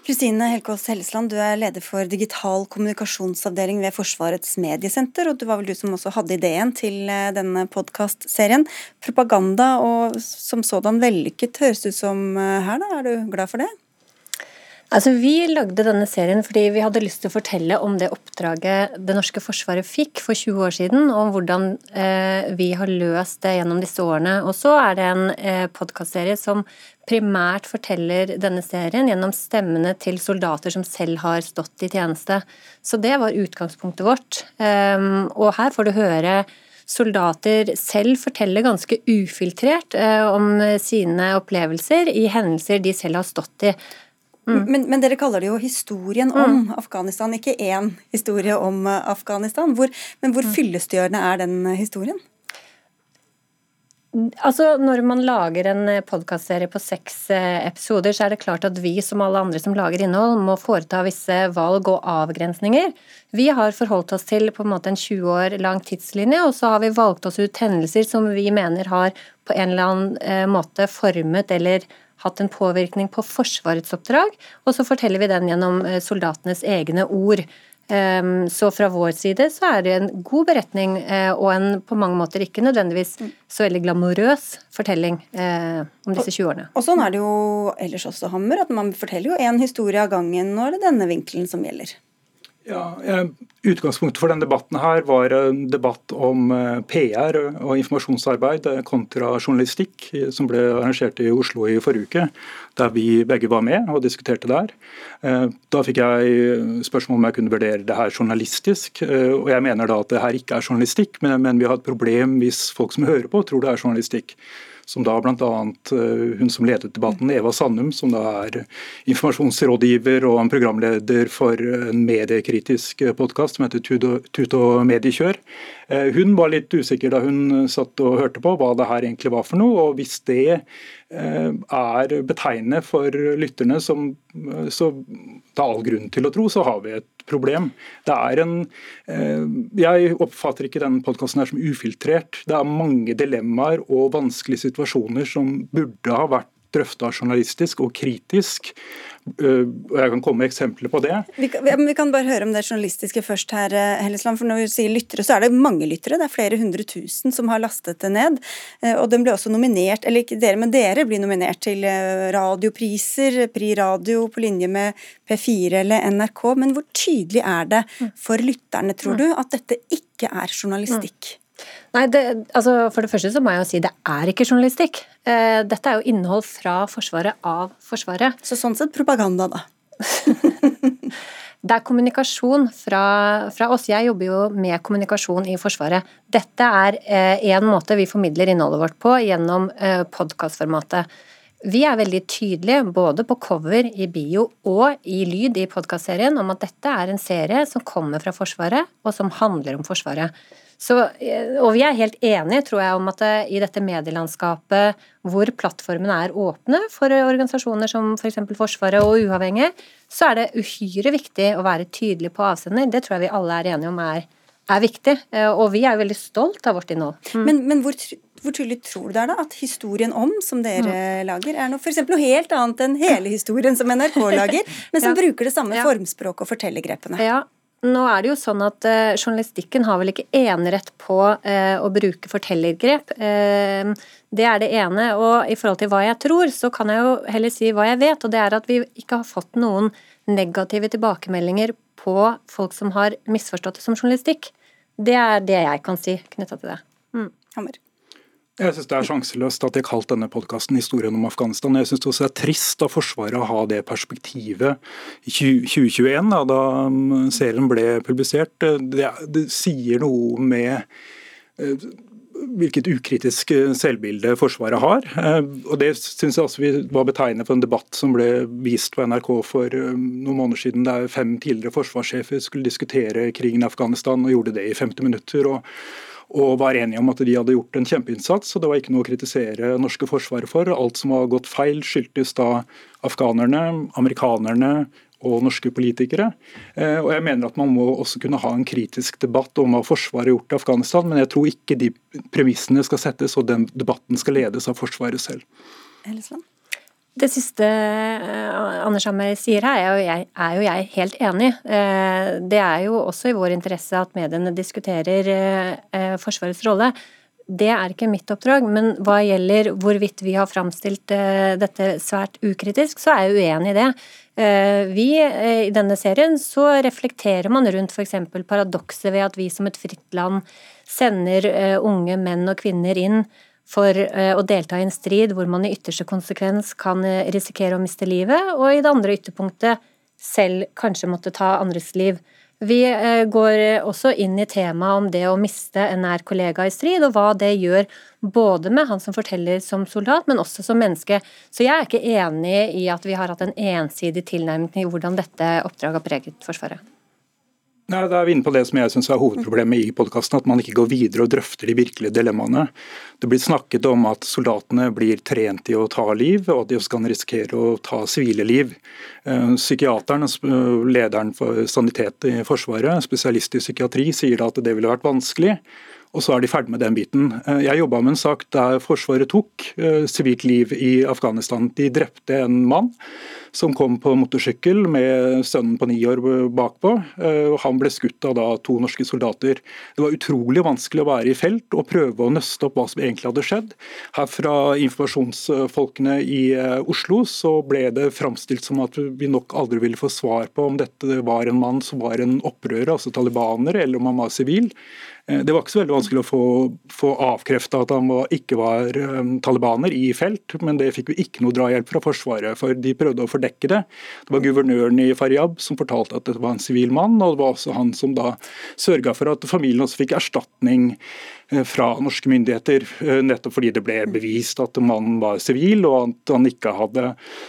Kristine Helkås Hellesland, du er leder for digital kommunikasjonsavdeling ved Forsvarets mediesenter, og det var vel du som også hadde ideen til eh, denne podkastserien. Propaganda og som sådan vellykket høres ut som eh, her, da. Er du glad for det? Altså, Vi lagde denne serien fordi vi hadde lyst til å fortelle om det oppdraget det norske forsvaret fikk for 20 år siden, og om hvordan eh, vi har løst det gjennom disse årene. Og så er det en eh, podkastserie som primært forteller denne serien gjennom stemmene til soldater som selv har stått i tjeneste. Så det var utgangspunktet vårt. Um, og her får du høre soldater selv fortelle ganske ufiltrert eh, om sine opplevelser i hendelser de selv har stått i. Mm. Men, men, dere kaller det jo historien om mm. Afghanistan, ikke én historie om eh, Afghanistan. Hvor, men hvor mm. fyllestgjørende er den eh, historien? Altså, Når man lager en podkastserie på seks episoder, så er det klart at vi som alle andre som lager innhold, må foreta visse valg og avgrensninger. Vi har forholdt oss til på en måte en 20 år lang tidslinje, og så har vi valgt oss ut hendelser som vi mener har på en eller annen måte formet eller hatt en påvirkning på Forsvarets oppdrag, og så forteller vi den gjennom soldatenes egne ord. Ehm, så fra vår side så er det en god beretning eh, og en på mange måter ikke nødvendigvis så veldig glamorøs fortelling eh, om disse 20 årene. Og sånn er det jo ellers også, Hammer, at man forteller jo én historie av gangen. Nå er det denne vinkelen som gjelder. Ja, Utgangspunktet for denne debatten her var en debatt om eh, PR og informasjonsarbeid kontra journalistikk, som ble arrangert i Oslo i forrige uke, der vi begge var med og diskuterte der. Eh, da fikk jeg spørsmål om jeg kunne vurdere det her journalistisk, eh, og jeg mener da at det her ikke er journalistikk, men vi har et problem hvis folk som hører på, tror det er journalistikk som da bl.a. Eh, hun som ledet debatten, Eva Sandum, som da er informasjonsrådgiver og en programleder for en mediekritisk podkast som heter Tut og mediekjør. Eh, hun var litt usikker da hun satt og hørte på hva det her egentlig var for noe. og Hvis det eh, er betegnende for lytterne, som, så det er all grunn til å tro, så har vi et problem. Det er en, eh, jeg oppfatter ikke denne podkasten som ufiltrert. Det er mange dilemmaer og vanskelige situasjoner som burde ha vært drøfta journalistisk og kritisk. Eh, og Jeg kan komme med eksempler på det. Vi kan, vi kan, bare høre om det journalistiske først her, eh, Hellesland. for Når vi sier lyttere, så er det mange lyttere. Det er flere hundre tusen som har lastet det ned. Eh, og den ble også nominert, eller ikke dere, men dere blir nominert til radiopriser. Pri Radio på linje med P4 eller NRK. Men hvor tydelig er det for lytterne, tror du, at dette ikke er journalistikk? Nei, det, altså For det første så må jeg jo si det er ikke journalistikk. Eh, dette er jo innhold fra Forsvaret av Forsvaret. Så sånn sett propaganda, da. <laughs> det er kommunikasjon fra, fra, oss. Jeg jobber jo med kommunikasjon i Forsvaret. Dette er én eh, måte vi formidler innholdet vårt på gjennom eh, podkastformatet. Vi er veldig tydelige både på cover, i bio og i lyd i podkastserien om at dette er en serie som kommer fra Forsvaret, og som handler om Forsvaret. Så, eh, og vi er helt enige, tror jeg, om at det, i dette medielandskapet hvor plattformene er åpne for organisasjoner som f.eks. For Forsvaret og uavhengige, så er det uhyre viktig å være tydelig på avsender. Det tror jeg vi alle er enige om er, er viktig. Eh, og vi er jo veldig stolt av vårt innhold. Mm. Men, men hvor, hvor, tydelig tror du det er da at historien om, som dere mm. lager, er noe, for noe helt annet enn hele historien som NRK lager, <laughs> men som ja. bruker det samme ja. formspråket og fortellergrepene? Ja, nå er det jo sånn at eh, Journalistikken har vel ikke enerett på eh, å bruke fortellergrep. Eh, det er det ene. Og i forhold til hva jeg tror, så kan jeg jo heller si hva jeg vet. Og det er at vi ikke har fått noen negative tilbakemeldinger på folk som har misforstått det som journalistikk. Det er det jeg kan si knytta til det. Mm. Hammer. Jeg syns det er sjanseløst at de har kalt denne podkasten 'Historien om Afghanistan'. Jeg syns også det er trist av Forsvaret å ha det perspektivet i 2021, da, um, serien ble publisert. Det, det sier noe med eh, hvilket ukritisk eh, selvbilde Forsvaret har. Eh, og Det syns jeg også var betegnende for en debatt som ble vist på NRK for noen måneder siden, der fem tidligere forsvarssjefer skulle diskutere krigen i Afghanistan, og gjorde det i 50 minutter. og og var enige om at de hadde gjort en kjempeinnsats. og Det var ikke noe å kritisere norske forsvaret for. Alt som var gått feil, skyldtes da afghanerne, amerikanerne og norske politikere. Eh, og jeg mener at Man må også kunne ha en kritisk debatt om hva Forsvaret har gjort i Afghanistan, men jeg tror ikke de premissene skal settes og den debatten skal ledes av Forsvaret selv. Elesland? Det siste uh, Anders Hammer sier her, er jo, jeg, er jo jeg helt enig uh, Det er jo også i vår interesse at mediene diskuterer uh, Forsvarets rolle. Det er ikke mitt oppdrag, men hva gjelder hvorvidt vi har framstilt dette svært ukritisk, så er jeg uenig i det. Vi, I denne serien så reflekterer man rundt f.eks. paradokset ved at vi som et fritt land sender unge menn og kvinner inn for eh, å delta i en strid hvor man i ytterste konsekvens kan eh, risikere å miste livet, og i det andre ytterpunktet selv kanskje måtte ta andres liv. Vi eh, går også inn i temaet om det å miste en nær kollega i strid, og hva det gjør både med han som forteller som soldat, men også som menneske. Så jeg er ikke enig i at vi har hatt en ensidig tilnærming til hvordan dette oppdraget har preget Forsvaret. Nei, Da er vi inne på det som jeg synes er hovedproblemet i podkasten, at man ikke går videre og drøfter de virkelige dilemmaene. Det blir snakket om at soldatene blir trent i å ta liv, og at de også kan risikere å ta sivile liv. Eh, psykiateren, lederen for sanitet i Forsvaret, spesialist i psykiatri, sier at det ville vært vanskelig. Og så er de ferdig med den biten. Eh, jeg jobba med en sak der Forsvaret tok eh, sivilt liv i Afghanistan. De drepte en mann som kom på motorsykkel med sønnen på ni år bakpå. Eh, han ble skutt av da to norske soldater. Det var utrolig vanskelig å være i felt og prøve å nøste opp hva som egentlig hadde skjedd. Her fra informasjonsfolkene i Oslo så ble det framstilt som at vi nok aldri ville få svar på om dette var en mann som var en opprører, altså talibaner, eller om han var sivil. Eh, det var ikke så veldig vanskelig å få, få avkrefta at han var, ikke var um, talibaner i felt, men det fikk vi ikke noe drahjelp fra Forsvaret, for de prøvde å fordekke det. Det var guvernøren i Faryab som fortalte at det var en sivil mann, og det var også han som da sørga for at familien også fikk erstatning Eh, fra norske myndigheter, nettopp fordi det ble bevist at mannen var sivil, og at han ikke hadde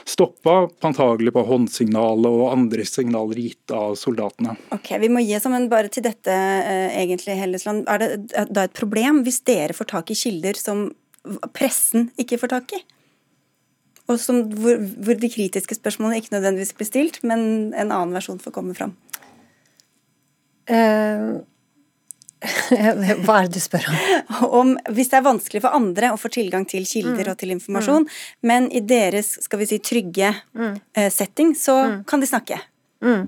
stoppa, antagelig på håndsignalet og andre signaler gitt av soldatene. Ok, Vi må gi oss men bare til dette, egentlig, egentlig, Hellesland. Er det da et problem hvis dere får tak i kilder som pressen ikke får tak i? Og som, hvor, hvor de kritiske spørsmålene ikke nødvendigvis blir stilt, men en annen versjon får komme fram? Uh, <laughs> Hva er det du spør om? om? Hvis det er vanskelig for andre å få tilgang til kilder mm. og til informasjon, mm. men i deres skal vi si, trygge mm. uh, setting, så mm. kan de snakke. Uh,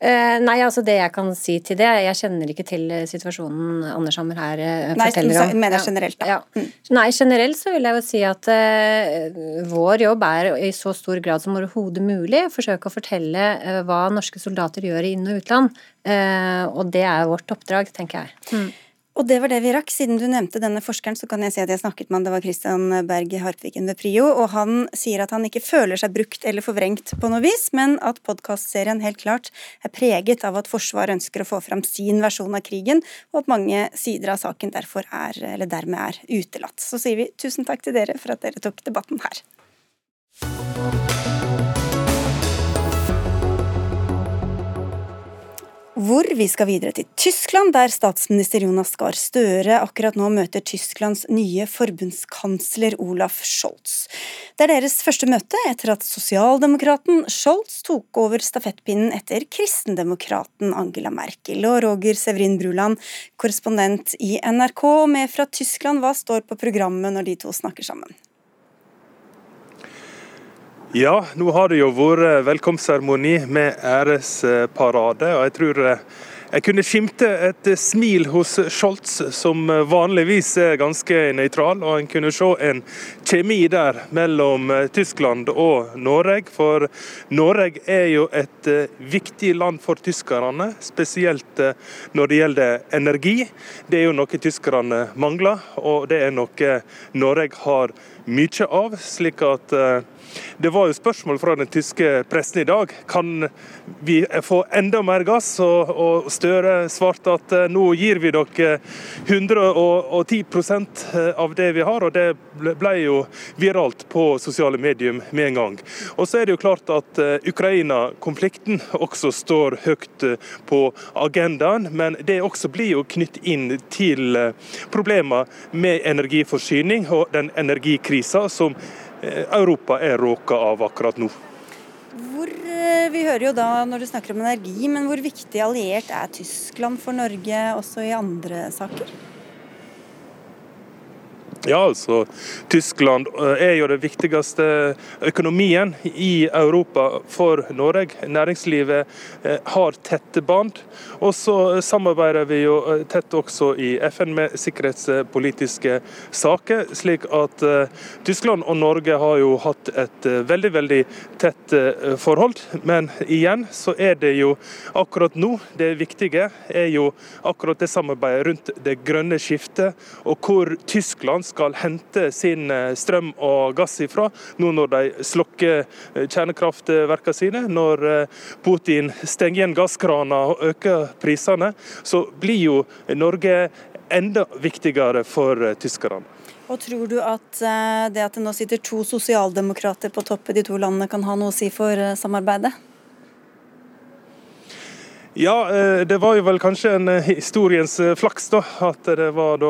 nei, altså det jeg kan si til det Jeg kjenner ikke til eh, situasjonen Anders Hammer her uh, forteller om. Nei, mener jeg generelt, da. Ja. Mm. Nei, generelt så vil jeg jo si at vår jobb er i så stor grad som overhodet mulig å forsøke å fortelle hva norske soldater gjør i inn- og utland. Uh, og det er vårt oppdrag, tenker jeg. Mm. Og det var det vi rakk. Siden du nevnte denne forskeren, så kan jeg si at jeg snakket med han, det var Christian Berg Harpviken ved Prio, og han sier at han ikke føler seg brukt eller forvrengt på noe vis, men at podkastserien helt klart er preget av at Forsvaret ønsker å få fram sin versjon av krigen, og at mange sider av saken derfor er, eller dermed er utelatt. Så sier vi tusen takk til dere for at dere tok debatten her. Hvor vi skal videre til Tyskland, der statsminister Jonas Gahr Støre akkurat nå møter Tysklands nye forbundskansler Olaf Scholz. Det er deres første møte etter at sosialdemokraten Scholz tok over stafettpinnen etter kristendemokraten Angela Merkel. Og Roger Severin Bruland, korrespondent i NRK, med fra Tyskland, hva står på programmet når de to snakker sammen? Ja, nå har det jo vært velkomstseremoni med æresparade. og jeg tror eh, jeg kunne skimte et smil hos Scholz, som vanligvis er ganske nøytral. Og en kunne se en kjemi der mellom eh, Tyskland og Norge. For Norge er jo et eh, viktig land for tyskerne, spesielt når det gjelder energi. Det er jo noe tyskerne mangler, og det er noe Norge har mye av. slik at det var jo spørsmål fra den tyske pressen i dag. Kan vi få enda mer gass? Og, og Støre svarte at eh, nå gir vi dere 110 eh, av det vi har. Og det ble jo viralt på sosiale medier med en gang. Og så er det jo klart at eh, Ukraina-konflikten også står høyt på agendaen. Men det også blir jo knytt inn til problemer med energiforsyning og den energikrisa som Eh, Europa er råka av akkurat nå. Hvor, eh, vi hører jo da når du snakker om energi, men hvor viktig alliert er Tyskland for Norge også i andre saker? Ja, altså Tyskland eh, er jo den viktigste økonomien i Europa for Norge. Næringslivet eh, har tette bånd. Og så samarbeider vi jo eh, tett også i FN med sikkerhetspolitiske saker. Slik at Tyskland og Norge har jo hatt et veldig, veldig tett forhold. Men igjen så er det jo akkurat nå det viktige er jo akkurat det samarbeidet rundt det grønne skiftet, og hvor Tyskland skal hente sin eh, strøm og gass ifra, nå når de slukker eh, kjernekraftverkene sine. Når eh, Putin stenger igjen gasskrana og øker prisene, så blir jo Norge enda viktigere for tyskerne. Og Tror du at det at det nå sitter to sosialdemokrater på topp i de to landene, kan ha noe å si for samarbeidet? Ja, eh, det var jo vel kanskje en eh, historiens eh, flaks da, at det var da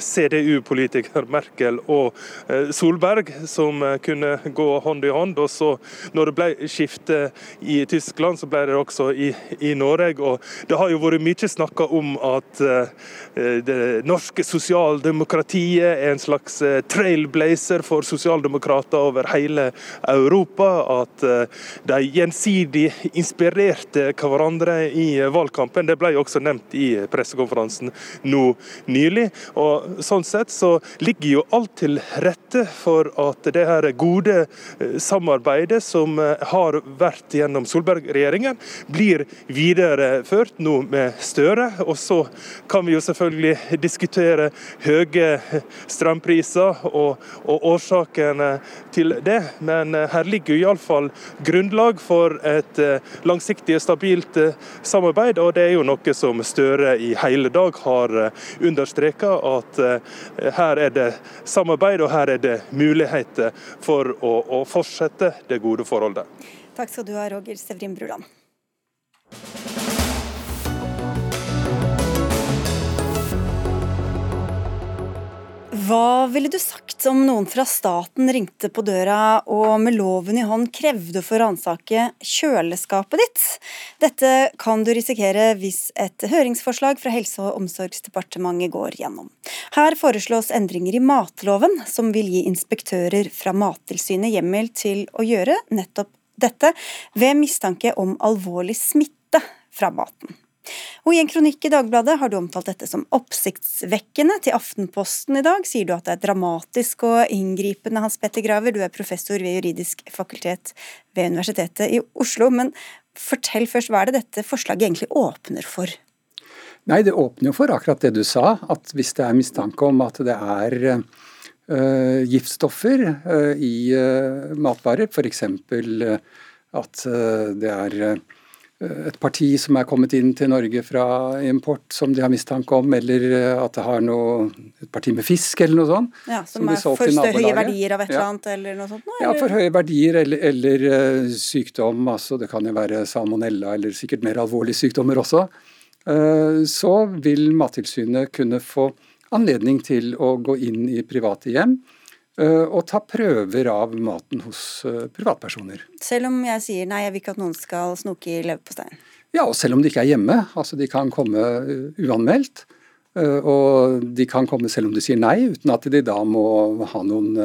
CDU-politiker Merkel og Solberg som kunne gå hånd i hånd. Og så når det ble skifte i Tyskland, så ble det også i, i Norge. Og det har jo vært mye snakka om at det norske sosialdemokratiet er en slags trailblazer for sosialdemokrater over hele Europa. At de gjensidig inspirerte hverandre i valgkampen. Det ble også nevnt i pressekonferansen nå nylig. Og Sånn sett så ligger jo alt til rette for at det her gode eh, samarbeidet som eh, har vært gjennom Solberg-regjeringen, blir videreført nå med Støre. Og så kan vi jo selvfølgelig diskutere høye strømpriser og, og årsakene til det, men eh, her ligger jo iallfall grunnlag for et langsiktig, stabilt samarbeid. Og det er jo noe som Støre i hele dag har eh, understreka, at eh, her er det samarbeid og her er det muligheter for å, å fortsette det gode forholdet. Takk skal du ha, Roger Sevrin Bruland. Hva ville du sagt om noen fra staten ringte på døra og med loven i hånd krevde å få ransake kjøleskapet ditt? Dette kan du risikere hvis et høringsforslag fra Helse- og omsorgsdepartementet går gjennom. Her foreslås endringer i matloven, som vil gi inspektører fra Mattilsynet hjemmel til å gjøre nettopp dette ved mistanke om alvorlig smitte fra maten. Og I en kronikk i Dagbladet har du omtalt dette som oppsiktsvekkende. Til Aftenposten i dag sier du at det er dramatisk og inngripende, Hans Petter Graver. Du er professor ved juridisk fakultet ved Universitetet i Oslo. Men fortell først, hva er det dette forslaget egentlig åpner for? Nei, Det åpner jo for akkurat det du sa, at hvis det er mistanke om at det er uh, giftstoffer uh, i uh, matvarer, f.eks. at det er et parti som er kommet inn til Norge fra import som de har mistanke om, eller eh, at det har noe, et parti med fisk eller noe sånt. Ja, Som, som er for høye verdier av et eller annet, eller noe sånt? Nå, ja, for høye verdier eller, eller uh, sykdom. altså Det kan jo være salmonella eller sikkert mer alvorlige sykdommer også. Uh, så vil Mattilsynet kunne få anledning til å gå inn i private hjem Eh, og ta prøver av maten hos eh, privatpersoner. Selv om jeg sier nei, jeg vil ikke at noen skal snoke i leverposteien? Ja, og selv om de ikke er hjemme. Altså de kan komme eh, uanmeldt. Og de kan komme selv om du sier nei, uten at de da må ha noen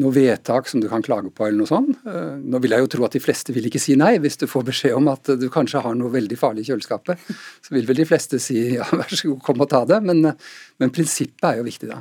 noe vedtak som du kan klage på eller noe sånt. Eh, nå vil jeg jo tro at de fleste vil ikke si nei, hvis du får beskjed om at du kanskje har noe veldig farlig i kjøleskapet. Så vil vel de fleste si ja, vær så god, kom og ta det. Men, men, prinsippet er jo viktig, da.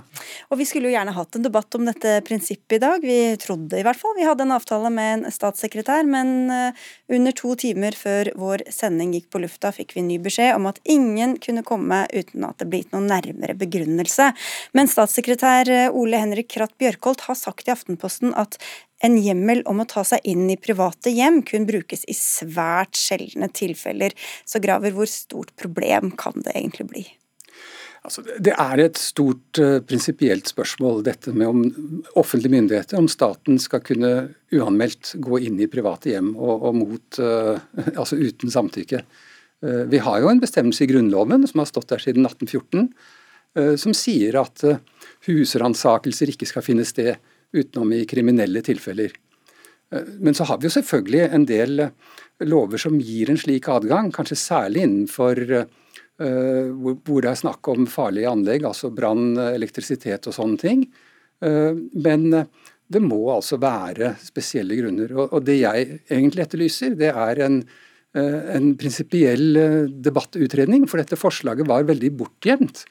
Og vi skulle jo gjerne hatt en debatt om dette prinsippet i dag. Vi trodde i hvert fall. Vi hadde en avtale med en statssekretær, men eh, under to timer før vår sending gikk på lufta, fikk vi ny beskjed om at ingen kunne komme uten at det ble gitt noen nærmere begrunnelse. Men statssekretær eh, Ole Henrik Kratt Bjørkholt har sagt i Aftenposten at en hjemmel om å ta seg inn i private hjem kun brukes i svært sjeldne tilfeller. Så Graver, hvor stort problem kan det egentlig bli? Altså, det er et stort uh, prinsipielt spørsmål, dette med om offentlige myndigheter, om staten skal kunne uanmeldt gå inn i private hjem og, og mot, uh, <laughs> altså uten samtykke. Uh, vi har jo en bestemmelse i Grunnloven som har stått der siden 1814, som sier at husransakelser ikke skal finne sted utenom i kriminelle tilfeller. Men så har vi jo selvfølgelig en del lover som gir en slik adgang, kanskje særlig innenfor hvor det er snakk om farlige anlegg, altså brann, elektrisitet og sånne ting. Men det må altså være spesielle grunner. Og det jeg egentlig etterlyser, det er en, en prinsipiell debattutredning. For dette forslaget var veldig bortgjemt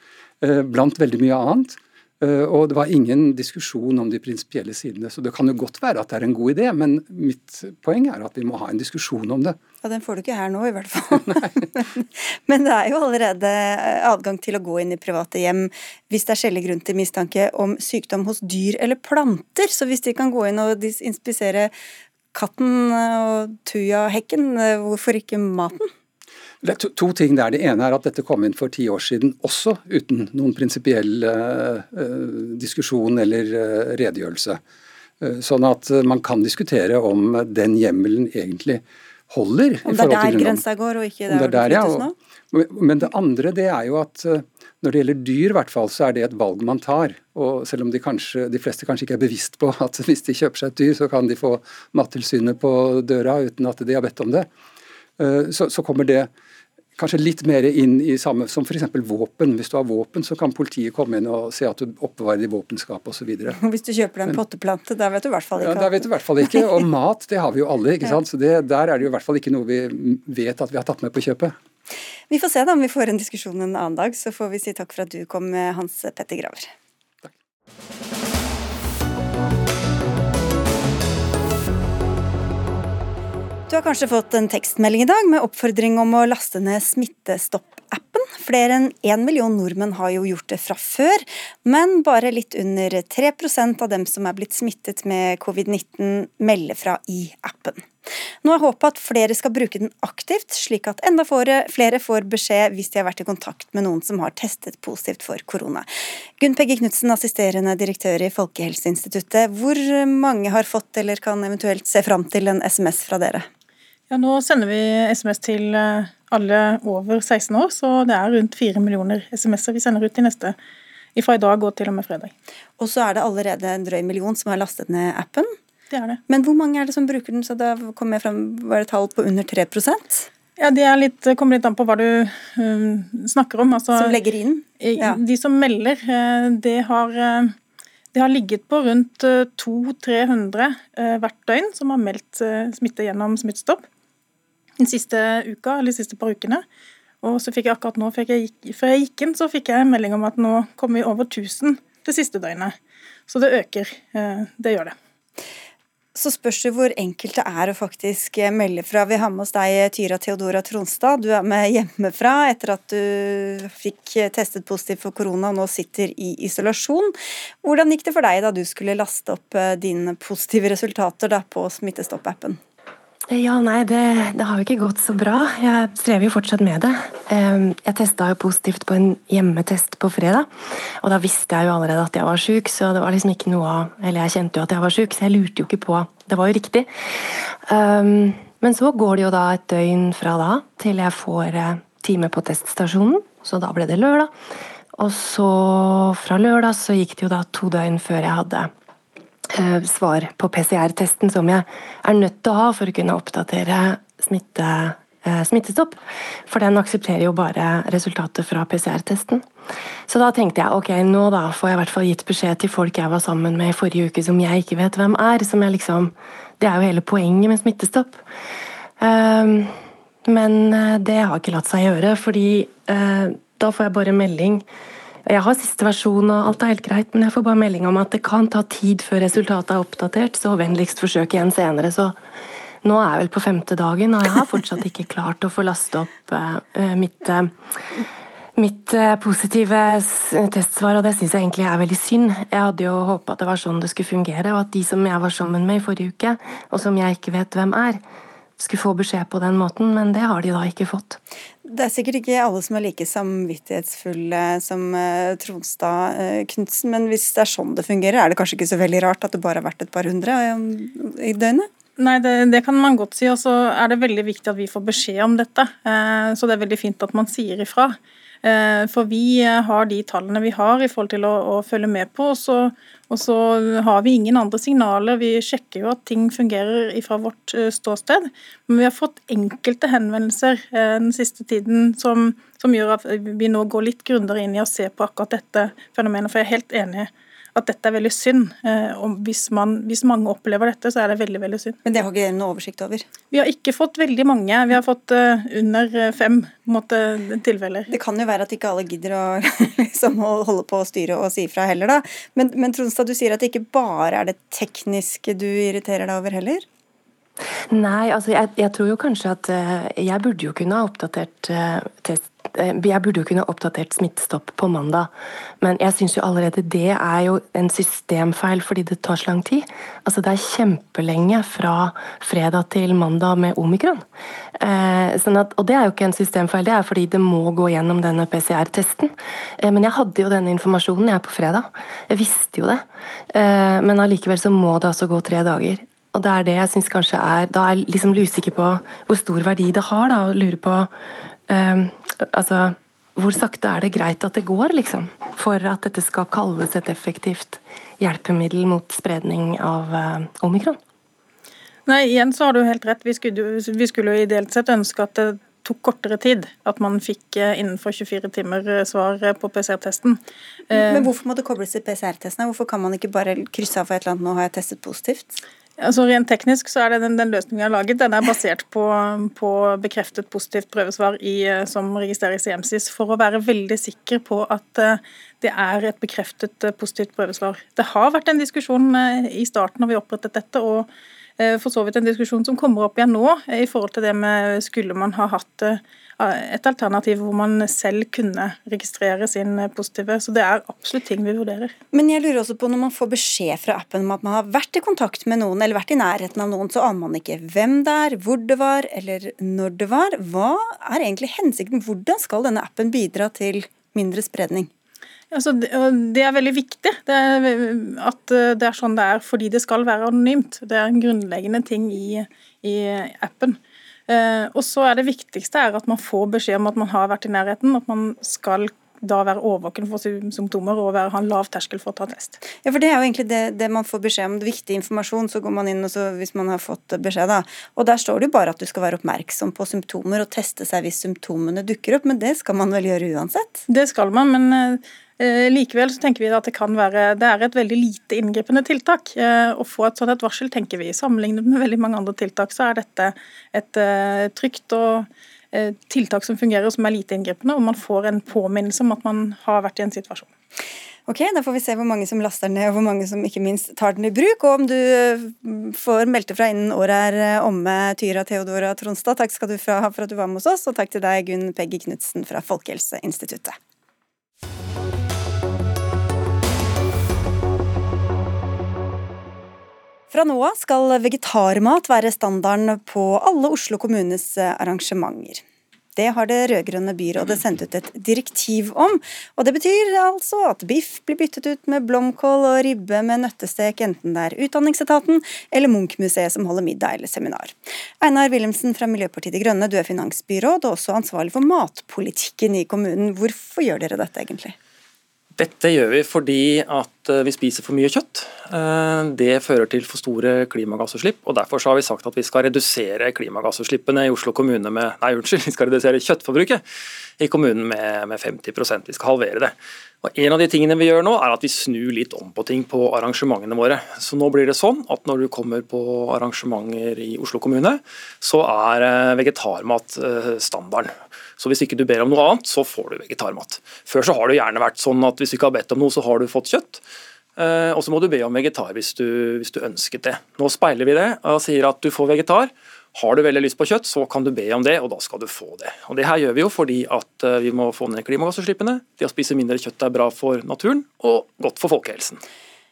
blant veldig mye annet. Eh, og det var ingen diskusjon om de prinsipielle sidene. Så det kan jo godt være at det er en god idé, men mitt poeng er at vi må ha en diskusjon om det. Ja, Den får du ikke her nå, i hvert fall. <laughs> <laughs> men det er jo allerede adgang til å gå inn i private hjem hvis det er skjellig grunn til mistanke om sykdom hos dyr eller planter. Så hvis de kan gå inn og inspisere katten og tujahekken, eh, hvorfor ikke maten? Det er to, to, ting der. Det ene er at dette kom inn for ti år siden også uten noen prinsipiell uh, diskusjon eller uh, redegjørelse. Uh, sånn at man kan diskutere om den hjemmelen egentlig holder. Om det er der grensa går, og ikke der, der det flyttes nå? Men det andre det er jo at når det gjelder dyr, hvert fall, så er det et valg man tar. Og selv om de, kanskje, de fleste kanskje ikke er bevisst på at <laughs> hvis de kjøper seg et dyr, så kan de få Mattilsynet på døra uten at de har bedt om det. Så, så kommer det kanskje litt mer inn i samme som f.eks. våpen. Hvis du har våpen, så kan politiet komme inn og se at du oppbevarer det i våpenskapet osv. <laughs> Hvis du kjøper deg en potteplante, da vet du i hvert fall ikke. Ja, da vet du i hvert fall ikke. <laughs> Og mat, det har vi jo alle. ikke sant? Så det, Der er det jo i hvert fall ikke noe vi vet at vi har tatt med på kjøpet. Vi får se da om vi får en diskusjon en annen dag. Så får vi si takk for at du kom, Hans Petter Graver. Takk. Du har kanskje fått en tekstmelding i dag med oppfordring om å laste ned Smittestopp-appen. Flere enn én million nordmenn har jo gjort det fra før, men bare litt under 3% av dem som er blitt smittet med covid-19, melder fra i appen. Nå er håpet at flere skal bruke den aktivt, slik at enda flere får beskjed hvis de har vært i kontakt med noen som har testet positivt for korona. Gunn Pegge Knutsen, assisterende direktør i Folkehelseinstituttet. Hvor mange har fått eller kan eventuelt se fram til en SMS fra dere? Ja, Nå sender vi SMS til eh, alle over 16 år, så det er rundt 4 millioner SMS-er vi sender ut i neste fra i dag og til og med fredag. Og så er det allerede en drøy million som har lastet ned appen. Det er det. Men hvor mange er det som bruker den? Så da kommer jeg frem, var det tall på under 3% ja, Det litt, kommer litt an på hva du um, snakker om. Altså, som legger inn? Ja. De som melder, eh, det har, det har ligget på rundt 200-300 hvert døgn som har meldt smitte gjennom Smittestopp den siste uka, eller de siste par ukene. Og så fikk jeg akkurat nå, jeg, før jeg gikk inn, så fikk jeg melding om at nå kommer vi over 1000 det siste døgnet. Så det øker. Eh, det gjør det. Så spørs det hvor enkelt det er å faktisk melde fra. Vi har med oss deg, Tyra Theodora Tronstad. Du er med hjemmefra etter at du fikk testet positivt for korona og nå sitter i isolasjon. Hvordan gikk det for deg da du skulle laste opp eh, dine positive resultater på Smittestopp-appen? Ja, nei, det, det, har jo ikke gått så bra. Jeg strever jo fortsatt med det. Jeg testa jo positivt på en hjemmetest på fredag, og da visste jeg jo allerede at jeg var sjuk, så det var liksom ikke noe av Eller jeg kjente jo at jeg var sjuk, så jeg lurte jo ikke på. Det var jo riktig. Men så går det jo da et døgn fra da til jeg får eh, time på teststasjonen, så da ble det lørdag. Og så fra lørdag så gikk det jo da to døgn før jeg hadde svar på PCR-testen som jeg er nødt til å ha for å kunne oppdatere smitte, eh, smittestopp. For den aksepterer jo bare resultatet fra PCR-testen. Så da tenkte jeg ok, nå da får jeg i hvert fall gitt beskjed til folk jeg var sammen med i forrige uke som jeg ikke vet hvem er. som jeg liksom, Det er jo hele poenget med smittestopp. Um, men eh, det har ikke latt seg gjøre, fordi da får jeg bare melding jeg har siste versjon og alt er helt greit, men jeg får bare melding om at det kan ta tid før resultatet er oppdatert, så vennligst forsøk igjen senere. Så nå er jeg vel på femte dagen, og jeg har fortsatt ikke klart å få laste opp uh, mitt, uh, mitt positive testsvar, og det syns jeg egentlig er veldig synd. Jeg hadde jo håpa at det var sånn det skulle fungere, og at de som jeg var sammen med i forrige uke, og som jeg ikke vet hvem er, skulle få beskjed på den måten, men det har de da ikke fått. Det er sikkert ikke alle som er like samvittighetsfulle som uh, Tronstad uh, Knutsen, men hvis det er sånn det fungerer, er det kanskje ikke så veldig rart at det bare har vært et par hundre um, i døgnet? Nei, det, det, kan man godt si. Og så er det veldig viktig at vi får beskjed om dette. Så det er veldig fint at man sier ifra. Eh, for vi har de tallene vi har i forhold til å, å følge med på, og så, og så, har vi ingen andre signaler. Vi sjekker jo at ting fungerer fra vårt eh, ståsted. Men vi har fått enkelte henvendelser eh, den siste tiden som, som gjør at vi nå går litt grundigere inn i å se på akkurat dette fenomenet. For jeg er helt enig at dette er veldig synd. Eh, og hvis, man, hvis, mange opplever dette, så er det veldig veldig synd. Men det har ikke dere noe oversikt over? Vi har ikke fått veldig mange. Vi har fått uh, under fem måte, tilfeller. Det kan jo være at ikke alle gidder å <laughs> liksom, holde på å styre og si fra heller, da. Men, men Tronstad, du sier at det ikke bare er det tekniske du irriterer deg over heller? Nei, altså jeg, jeg, tror jo kanskje at jeg burde jo kunne ha oppdatert test, Jeg burde jo kunne oppdatert Smittestopp på mandag, men jeg syns jo allerede det er jo en systemfeil fordi det tar så lang tid. Altså det er kjempelenge fra fredag til mandag med omikron. Sånn at, og det er jo ikke en systemfeil, det er fordi det må gå gjennom denne PCR-testen. Men jeg hadde jo denne informasjonen jeg på fredag. Jeg visste jo det. Men allikevel så må det altså gå tre dager. Og det er det jeg syns kanskje er Da er jeg liksom usikker på hvor stor verdi det har, da, og lurer på um, Altså hvor sakte er det greit at det går, liksom? For at dette skal kalles et effektivt hjelpemiddel mot spredning av eh, omikron? Nei, igjen så har du helt rett. Vi skulle, vi skulle jo ideelt sett ønske at det tok kortere tid. At man fikk eh, innenfor 24 timer eh, svar på PCR-testen. Men hvorfor må det kobles til PCR-testen? Hvorfor kan man ikke bare krysse av for et eller annet 'nå har jeg testet positivt'? Altså Rent teknisk så er det den, den løsningen vi har laget, den er basert på, på bekreftet positivt prøvesvar i, eh, som registreres i EMSIS, for å være veldig sikker på at eh, det er et bekreftet eh, positivt prøvesvar. Det har vært en diskusjon i starten når vi opprettet dette, og for så vidt en diskusjon som kommer opp igjen nå, i forhold til det med skulle man ha hatt et alternativ hvor man selv kunne registrere sin positive. Så det er absolutt ting vi vurderer. Men jeg lurer også på når man får beskjed fra appen om at man har vært i kontakt med noen, eller vært i nærheten av noen, så aner man ikke hvem det er, hvor det var, eller når det var. Hva er egentlig hensikten? Hvordan skal denne appen bidra til mindre spredning? Altså, det er veldig viktig det er, at det er sånn det er, fordi det skal være anonymt. Det er en grunnleggende ting i, i appen. Eh, og så er Det viktigste er at man får beskjed om at man har vært i nærheten, at man skal da være årvåken for symptomer og være, ha en lav terskel for å ta test. Ja, for Det er jo egentlig det, det man får beskjed om, det viktig informasjon. Så går man inn og så, hvis man har fått beskjed, da. Og der står det jo bare at du skal være oppmerksom på symptomer og teste seg hvis symptomene dukker opp. Men det skal man vel gjøre uansett? Det skal man, men eh, likevel så tenker vi at det kan være det er et veldig lite inngripende tiltak. Eh, å få et sånt et varsel, tenker vi. Sammenlignet med veldig mange andre tiltak, så er dette et eh, trygt og tiltak som fungerer, som er lite inngripende, og man får en påminnelse om at man har vært i en situasjon. Ok, Da får vi se hvor mange som laster ned, og hvor mange som ikke minst tar den i bruk. Og om du får meldte fra innen året er omme, Tyra Theodora Tronstad, takk skal du ha for at du var med hos oss, og takk til deg, Gunn Peggy Knutsen fra Folkehelseinstituttet. Fra nå av skal vegetarmat være standarden på alle Oslo kommunes eh, arrangementer. Det har det rød-grønne byrådet sendt ut et direktiv om. og Det betyr altså at biff blir byttet ut med blomkål og ribbe med nøttestek, enten det er Utdanningsetaten eller Munch-museet som holder middag eller seminar. Einar Wilhelmsen fra Miljøpartiet De Grønne, du er finansbyråd og også ansvarlig for matpolitikken i kommunen. Hvorfor gjør dere dette egentlig? Dette gjør vi fordi at eh, vi spiser for mye kjøtt. Eh, det fører til for store klimagassutslipp. og Derfor har vi sagt at vi skal redusere klimagassutslippene i Oslo kommune med Nei, unnskyld, <laughs> vi skal redusere kjøttforbruket i kommunen med, med 50% Vi skal halvere det. Og En av de tingene vi gjør nå, er at vi snur litt om på ting på arrangementene våre. Så nå blir det sånn at når du kommer på arrangementer i Oslo kommune, så er eh, vegetarmat standarden. Så hvis ikke du ber om noe annet, så får du vegetarmat. Før så har det gjerne vært sånn at hvis du ikke har bedt om noe, så har du fått kjøtt. Eh, og så må du be om vegetar hvis du, hvis du ønsket det. Nå speiler vi det og sier at du får vegetar. Har du veldig lyst på kjøtt, så kan du be om det, og da skal du få det. Og Det her gjør vi jo fordi at eh, vi må få ned klimagassutslippene. Det å spise mindre kjøtt er bra for naturen og godt for folkehelsen.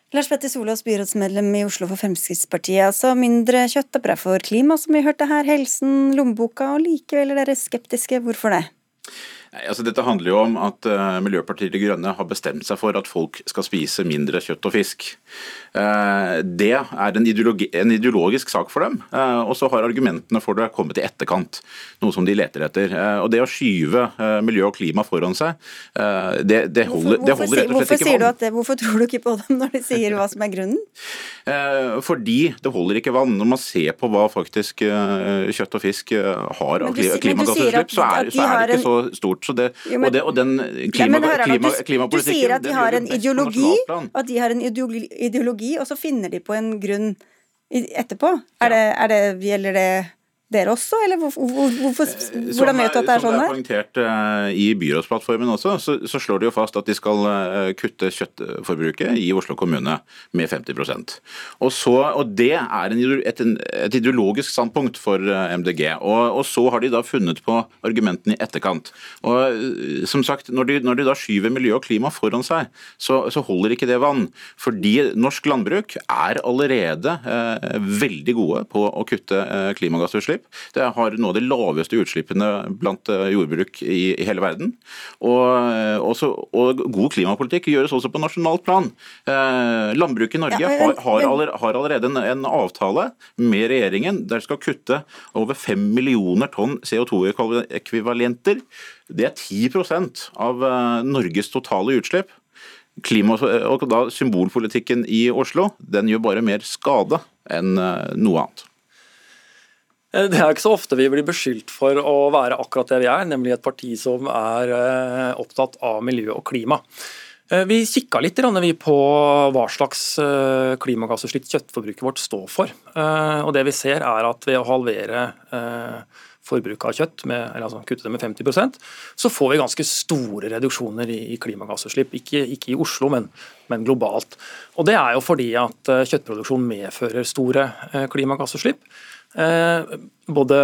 Lars Petter Solås, byrådsmedlem i Oslo for Fremskrittspartiet. Altså mindre kjøtt er bra for klima, som vi hørte her, helsen, lommeboka, og likevel er dere skeptiske. Hvorfor det? Nei, altså dette handler jo om at uh, Miljøpartiet De Grønne har bestemt seg for at folk skal spise mindre kjøtt og fisk. Uh, det er en, ideologi, en, ideologisk sak for dem, uh, og så har argumentene for det kommet i etterkant. Noe som de leter etter. og Det å skyve miljø og klima foran seg, det, det, holder, hvorfor, det holder, rett og slett ikke vann. Hvorfor tror du ikke på dem når de sier hva som er grunnen? <laughs> fordi det holder ikke vann. Når man ser på hva faktisk kjøtt og fisk har av klimagassutslipp, så, så er det ikke så stort gjort. Så det, jo, men, og, det, og, den klima, ja, klima, klimapolitikken Du sier at de har en ideologi, at de har en ideologi, og så finner de på en grunn etterpå. Er det, er det, gjelder det dere også, eller hvorfor, hvorfor, eh, hvordan vet du at det er sånn? Som det er poengtert uh, i byrådsplattformen også, så, så, slår de jo fast at de skal uh, kutte kjøttforbruket i Oslo kommune med 50% og, så, og Det er en, et, et, ideologisk standpunkt for MDG. Og, og, så har de da funnet på argumentene i etterkant. Og som sagt, Når de, når de da skyver miljø og klima foran seg, så, så, holder ikke det vann. Fordi norsk landbruk er allerede veldig gode på å kutte klimagassutslipp. Utslipp. Det har noe av de laveste utslippene blant eh, jordbruk i, i hele verden. Og, eh, også, og, god klimapolitikk gjøres også på nasjonalt plan. Eh, landbruket i Norge ja, men, har, har, har, allerede en, en, avtale med regjeringen der skal kutte over 5 millioner tonn CO2-ekvivalenter. Det er 10% av Norges totale utslipp. Klima, og da Symbolpolitikken i Oslo den gjør bare mer skade enn eh, noe annet. Eh, det er ikke så ofte vi blir beskyldt for å være akkurat det vi er, nemlig et parti som er eh, opptatt av miljø og klima. Vi kikka litt på hva slags klimagassutslipp kjøttforbruket vårt står for. Og det vi ser er at ved å halvere forbruket av kjøtt, med, eller altså kutte det med 50% så får vi ganske store reduksjoner i, klimagassutslipp. Ikke, ikke, i Oslo, men, men, globalt. Og Det er jo fordi at eh, kjøttproduksjon medfører store eh, klimagassutslipp. Eh, både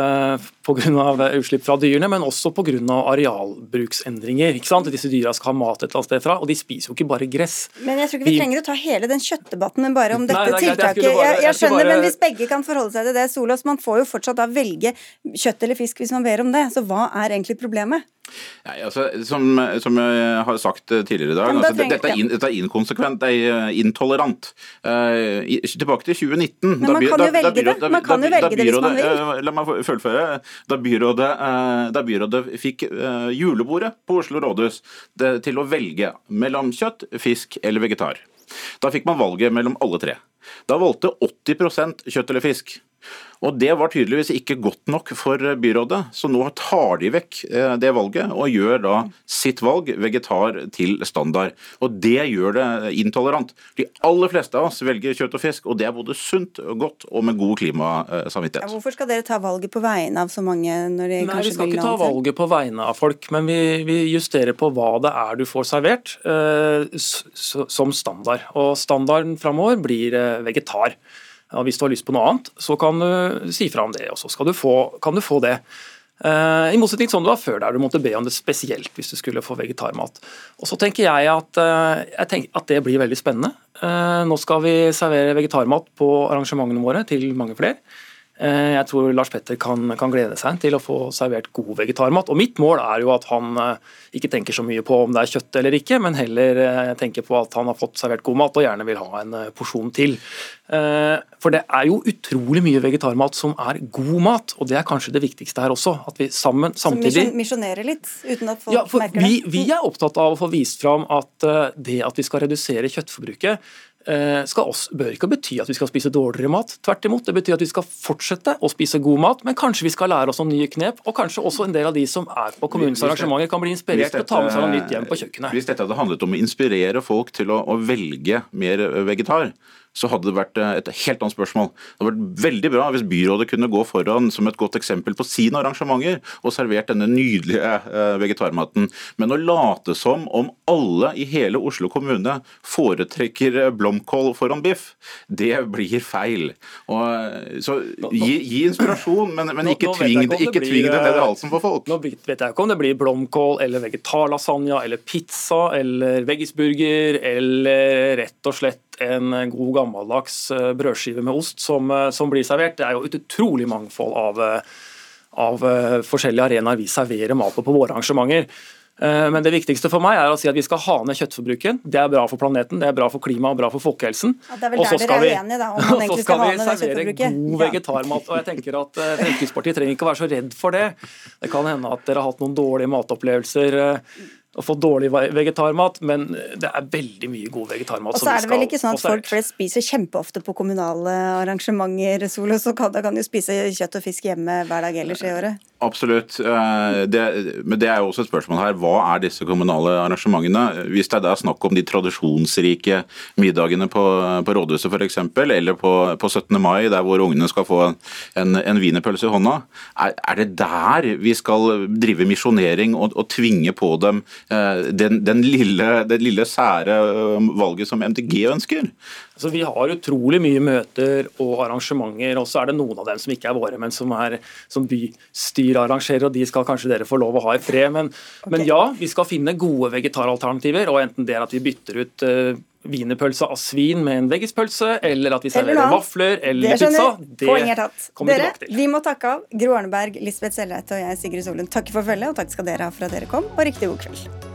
pga. utslipp fra dyrene, men også pga. arealbruksendringer. ikke sant? Disse dyra skal ha mat et eller annet sted fra, og de spiser jo ikke bare gress. Men Jeg tror ikke vi, trenger å ta hele den kjøttdebatten, men bare om dette Nei, det tiltaket. Jeg, bare, jeg, jeg, skjønner, bare... men Hvis begge kan forholde seg til det, Solås, man får jo fortsatt da velge kjøtt eller fisk hvis man ber om det. Så hva er egentlig problemet? Nei, altså, som, som, jeg har sagt tidligere i dag, altså, trenger, dette, er in, dette, er inkonsekvent, det er eh, intolerant. Uh, i, tilbake til 2019 Men man kan jo velge det. Man kan jo velge det hvis man vil. Uh, la meg fullføre. Da byrådet, uh, da byrådet fikk julebordet på Oslo rådhus det, til å velge mellom kjøtt, fisk eller vegetar. Da fikk man valget mellom alle tre. Da valgte 80% kjøtt eller fisk. Og Det var tydeligvis ikke godt nok for byrådet, så nå tar de vekk eh, det valget og gjør da sitt valg, vegetar til standard. Og Det gjør det intolerant. De aller fleste av oss velger kjøtt og fisk, og det er både sunt og godt og med god klimasamvittighet. Ja, hvorfor skal dere ta valget på vegne av så mange? når de Nei, Vi skal ikke ta valget på vegne av folk, men vi, vi, justerer på hva det er du får servert eh, som standard. Og Standarden framover blir eh, vegetar. Ja, hvis du har lyst på noe annet, så kan du si fra om det, og så du få, kan du få det. Uh, I motsetning til sånn det var før, der du måtte be om det spesielt hvis du skulle få vegetarmat. Og Så tenker jeg at, uh, jeg tenker at det blir veldig spennende. Uh, nå skal vi servere vegetarmat på arrangementene våre til mange flere. Eh, jeg tror Lars Petter kan, kan, glede seg til å få servert god vegetarmat. Og Mitt mål er jo at han eh, ikke tenker så mye på om det er kjøtt eller ikke, men heller eh, tenker på at han har fått servert god mat og gjerne vil ha en porsjon til. For det er jo utrolig mye vegetarmat som er god mat, og det er kanskje det viktigste her også. At vi sammen, samtidig Som misjonerer litt, uten at folk ja, merker det? Vi, vi er opptatt av å få vist fram at det at vi skal redusere kjøttforbruket, også, bør ikke bety at vi skal spise dårligere mat. Tvert imot, det betyr at vi skal fortsette å spise god mat, men kanskje vi skal lære oss noen nye knep. Og kanskje også en del av de som er på kommunens arrangementer kan bli inspirert til å ta med seg noe nytt hjem på kjøkkenet. Hvis dette hadde handlet om å inspirere folk til å, å velge mer vegetar, så hadde det vært eh, et helt annet spørsmål. Det hadde vært veldig bra hvis byrådet kunne gå foran som et godt eksempel på sine arrangementer og servert denne nydelige eh, vegetarmaten. Men å late som om alle i hele Oslo kommune foretrekker eh, blomkål foran biff, det blir feil. Og, så gi, gi inspirasjon, men, men ikke tving det, ikke tving det ned i halsen på folk. Nå vet jeg ikke om det blir blomkål eller vegetarlasagne eller pizza eller veggisburger eller rett og slett en god gammeldags eh, brødskive med ost som, eh, som, blir servert. Det er jo et utrolig mangfold av, eh, av forskjellige arenaer vi serverer mat på på våre arrangementer. Men det viktigste for meg er å si at vi skal ha ned kjøttforbruket. Det er bra for planeten, det er bra for klimaet og bra for folkehelsen. Ja, det er vel der dere er uenige, da, om <laughs> man egentlig skal, ha ned kjøttforbruket. Og så skal vi servere god vegetarmat. og jeg tenker at Fremskrittspartiet trenger ikke å være så redd for det. Det kan hende at dere har hatt noen dårlige matopplevelser å få dårlig vegetarmat, men det er veldig mye god vegetarmat. Og så er det vel ikke sånn at folk flest spiser kjempeofte på kommunale arrangementer, Solo, så kan, da kan du spise kjøtt og fisk hjemme hver dag ellers i året? Absolutt. Eh, det, men det er jo også et spørsmål her. Hva er disse kommunale arrangementene? Hvis det er snakk om de tradisjonsrike middagene på, på rådhuset f.eks., eller på, på, 17. mai, der hvor ungene skal få en, en wienerpølse i hånda, er, er, det der vi skal drive misjonering og, og tvinge på dem Eh, den, den, lille, det lille sære eh, valget som MDG ønsker. Så Vi har utrolig mye møter og arrangementer, og så er det noen av dem som ikke er våre, men som, er, som bystyret arrangerer, og de skal kanskje dere få lov å ha i fred. Men, okay. men ja, vi skal finne gode vegetaralternativer, og enten det er at vi bytter ut uh, wienerpølse av svin med en veggispølse, eller at vi serverer vafler eller det pizza. Det er tatt. kommer dere, vi tilbake til. Vi må takke av Gro Arneberg, Lisbeth Sellereite og jeg, Sigrid Solund. Takk for følget, og takk skal dere ha for at dere kom, og riktig god kveld.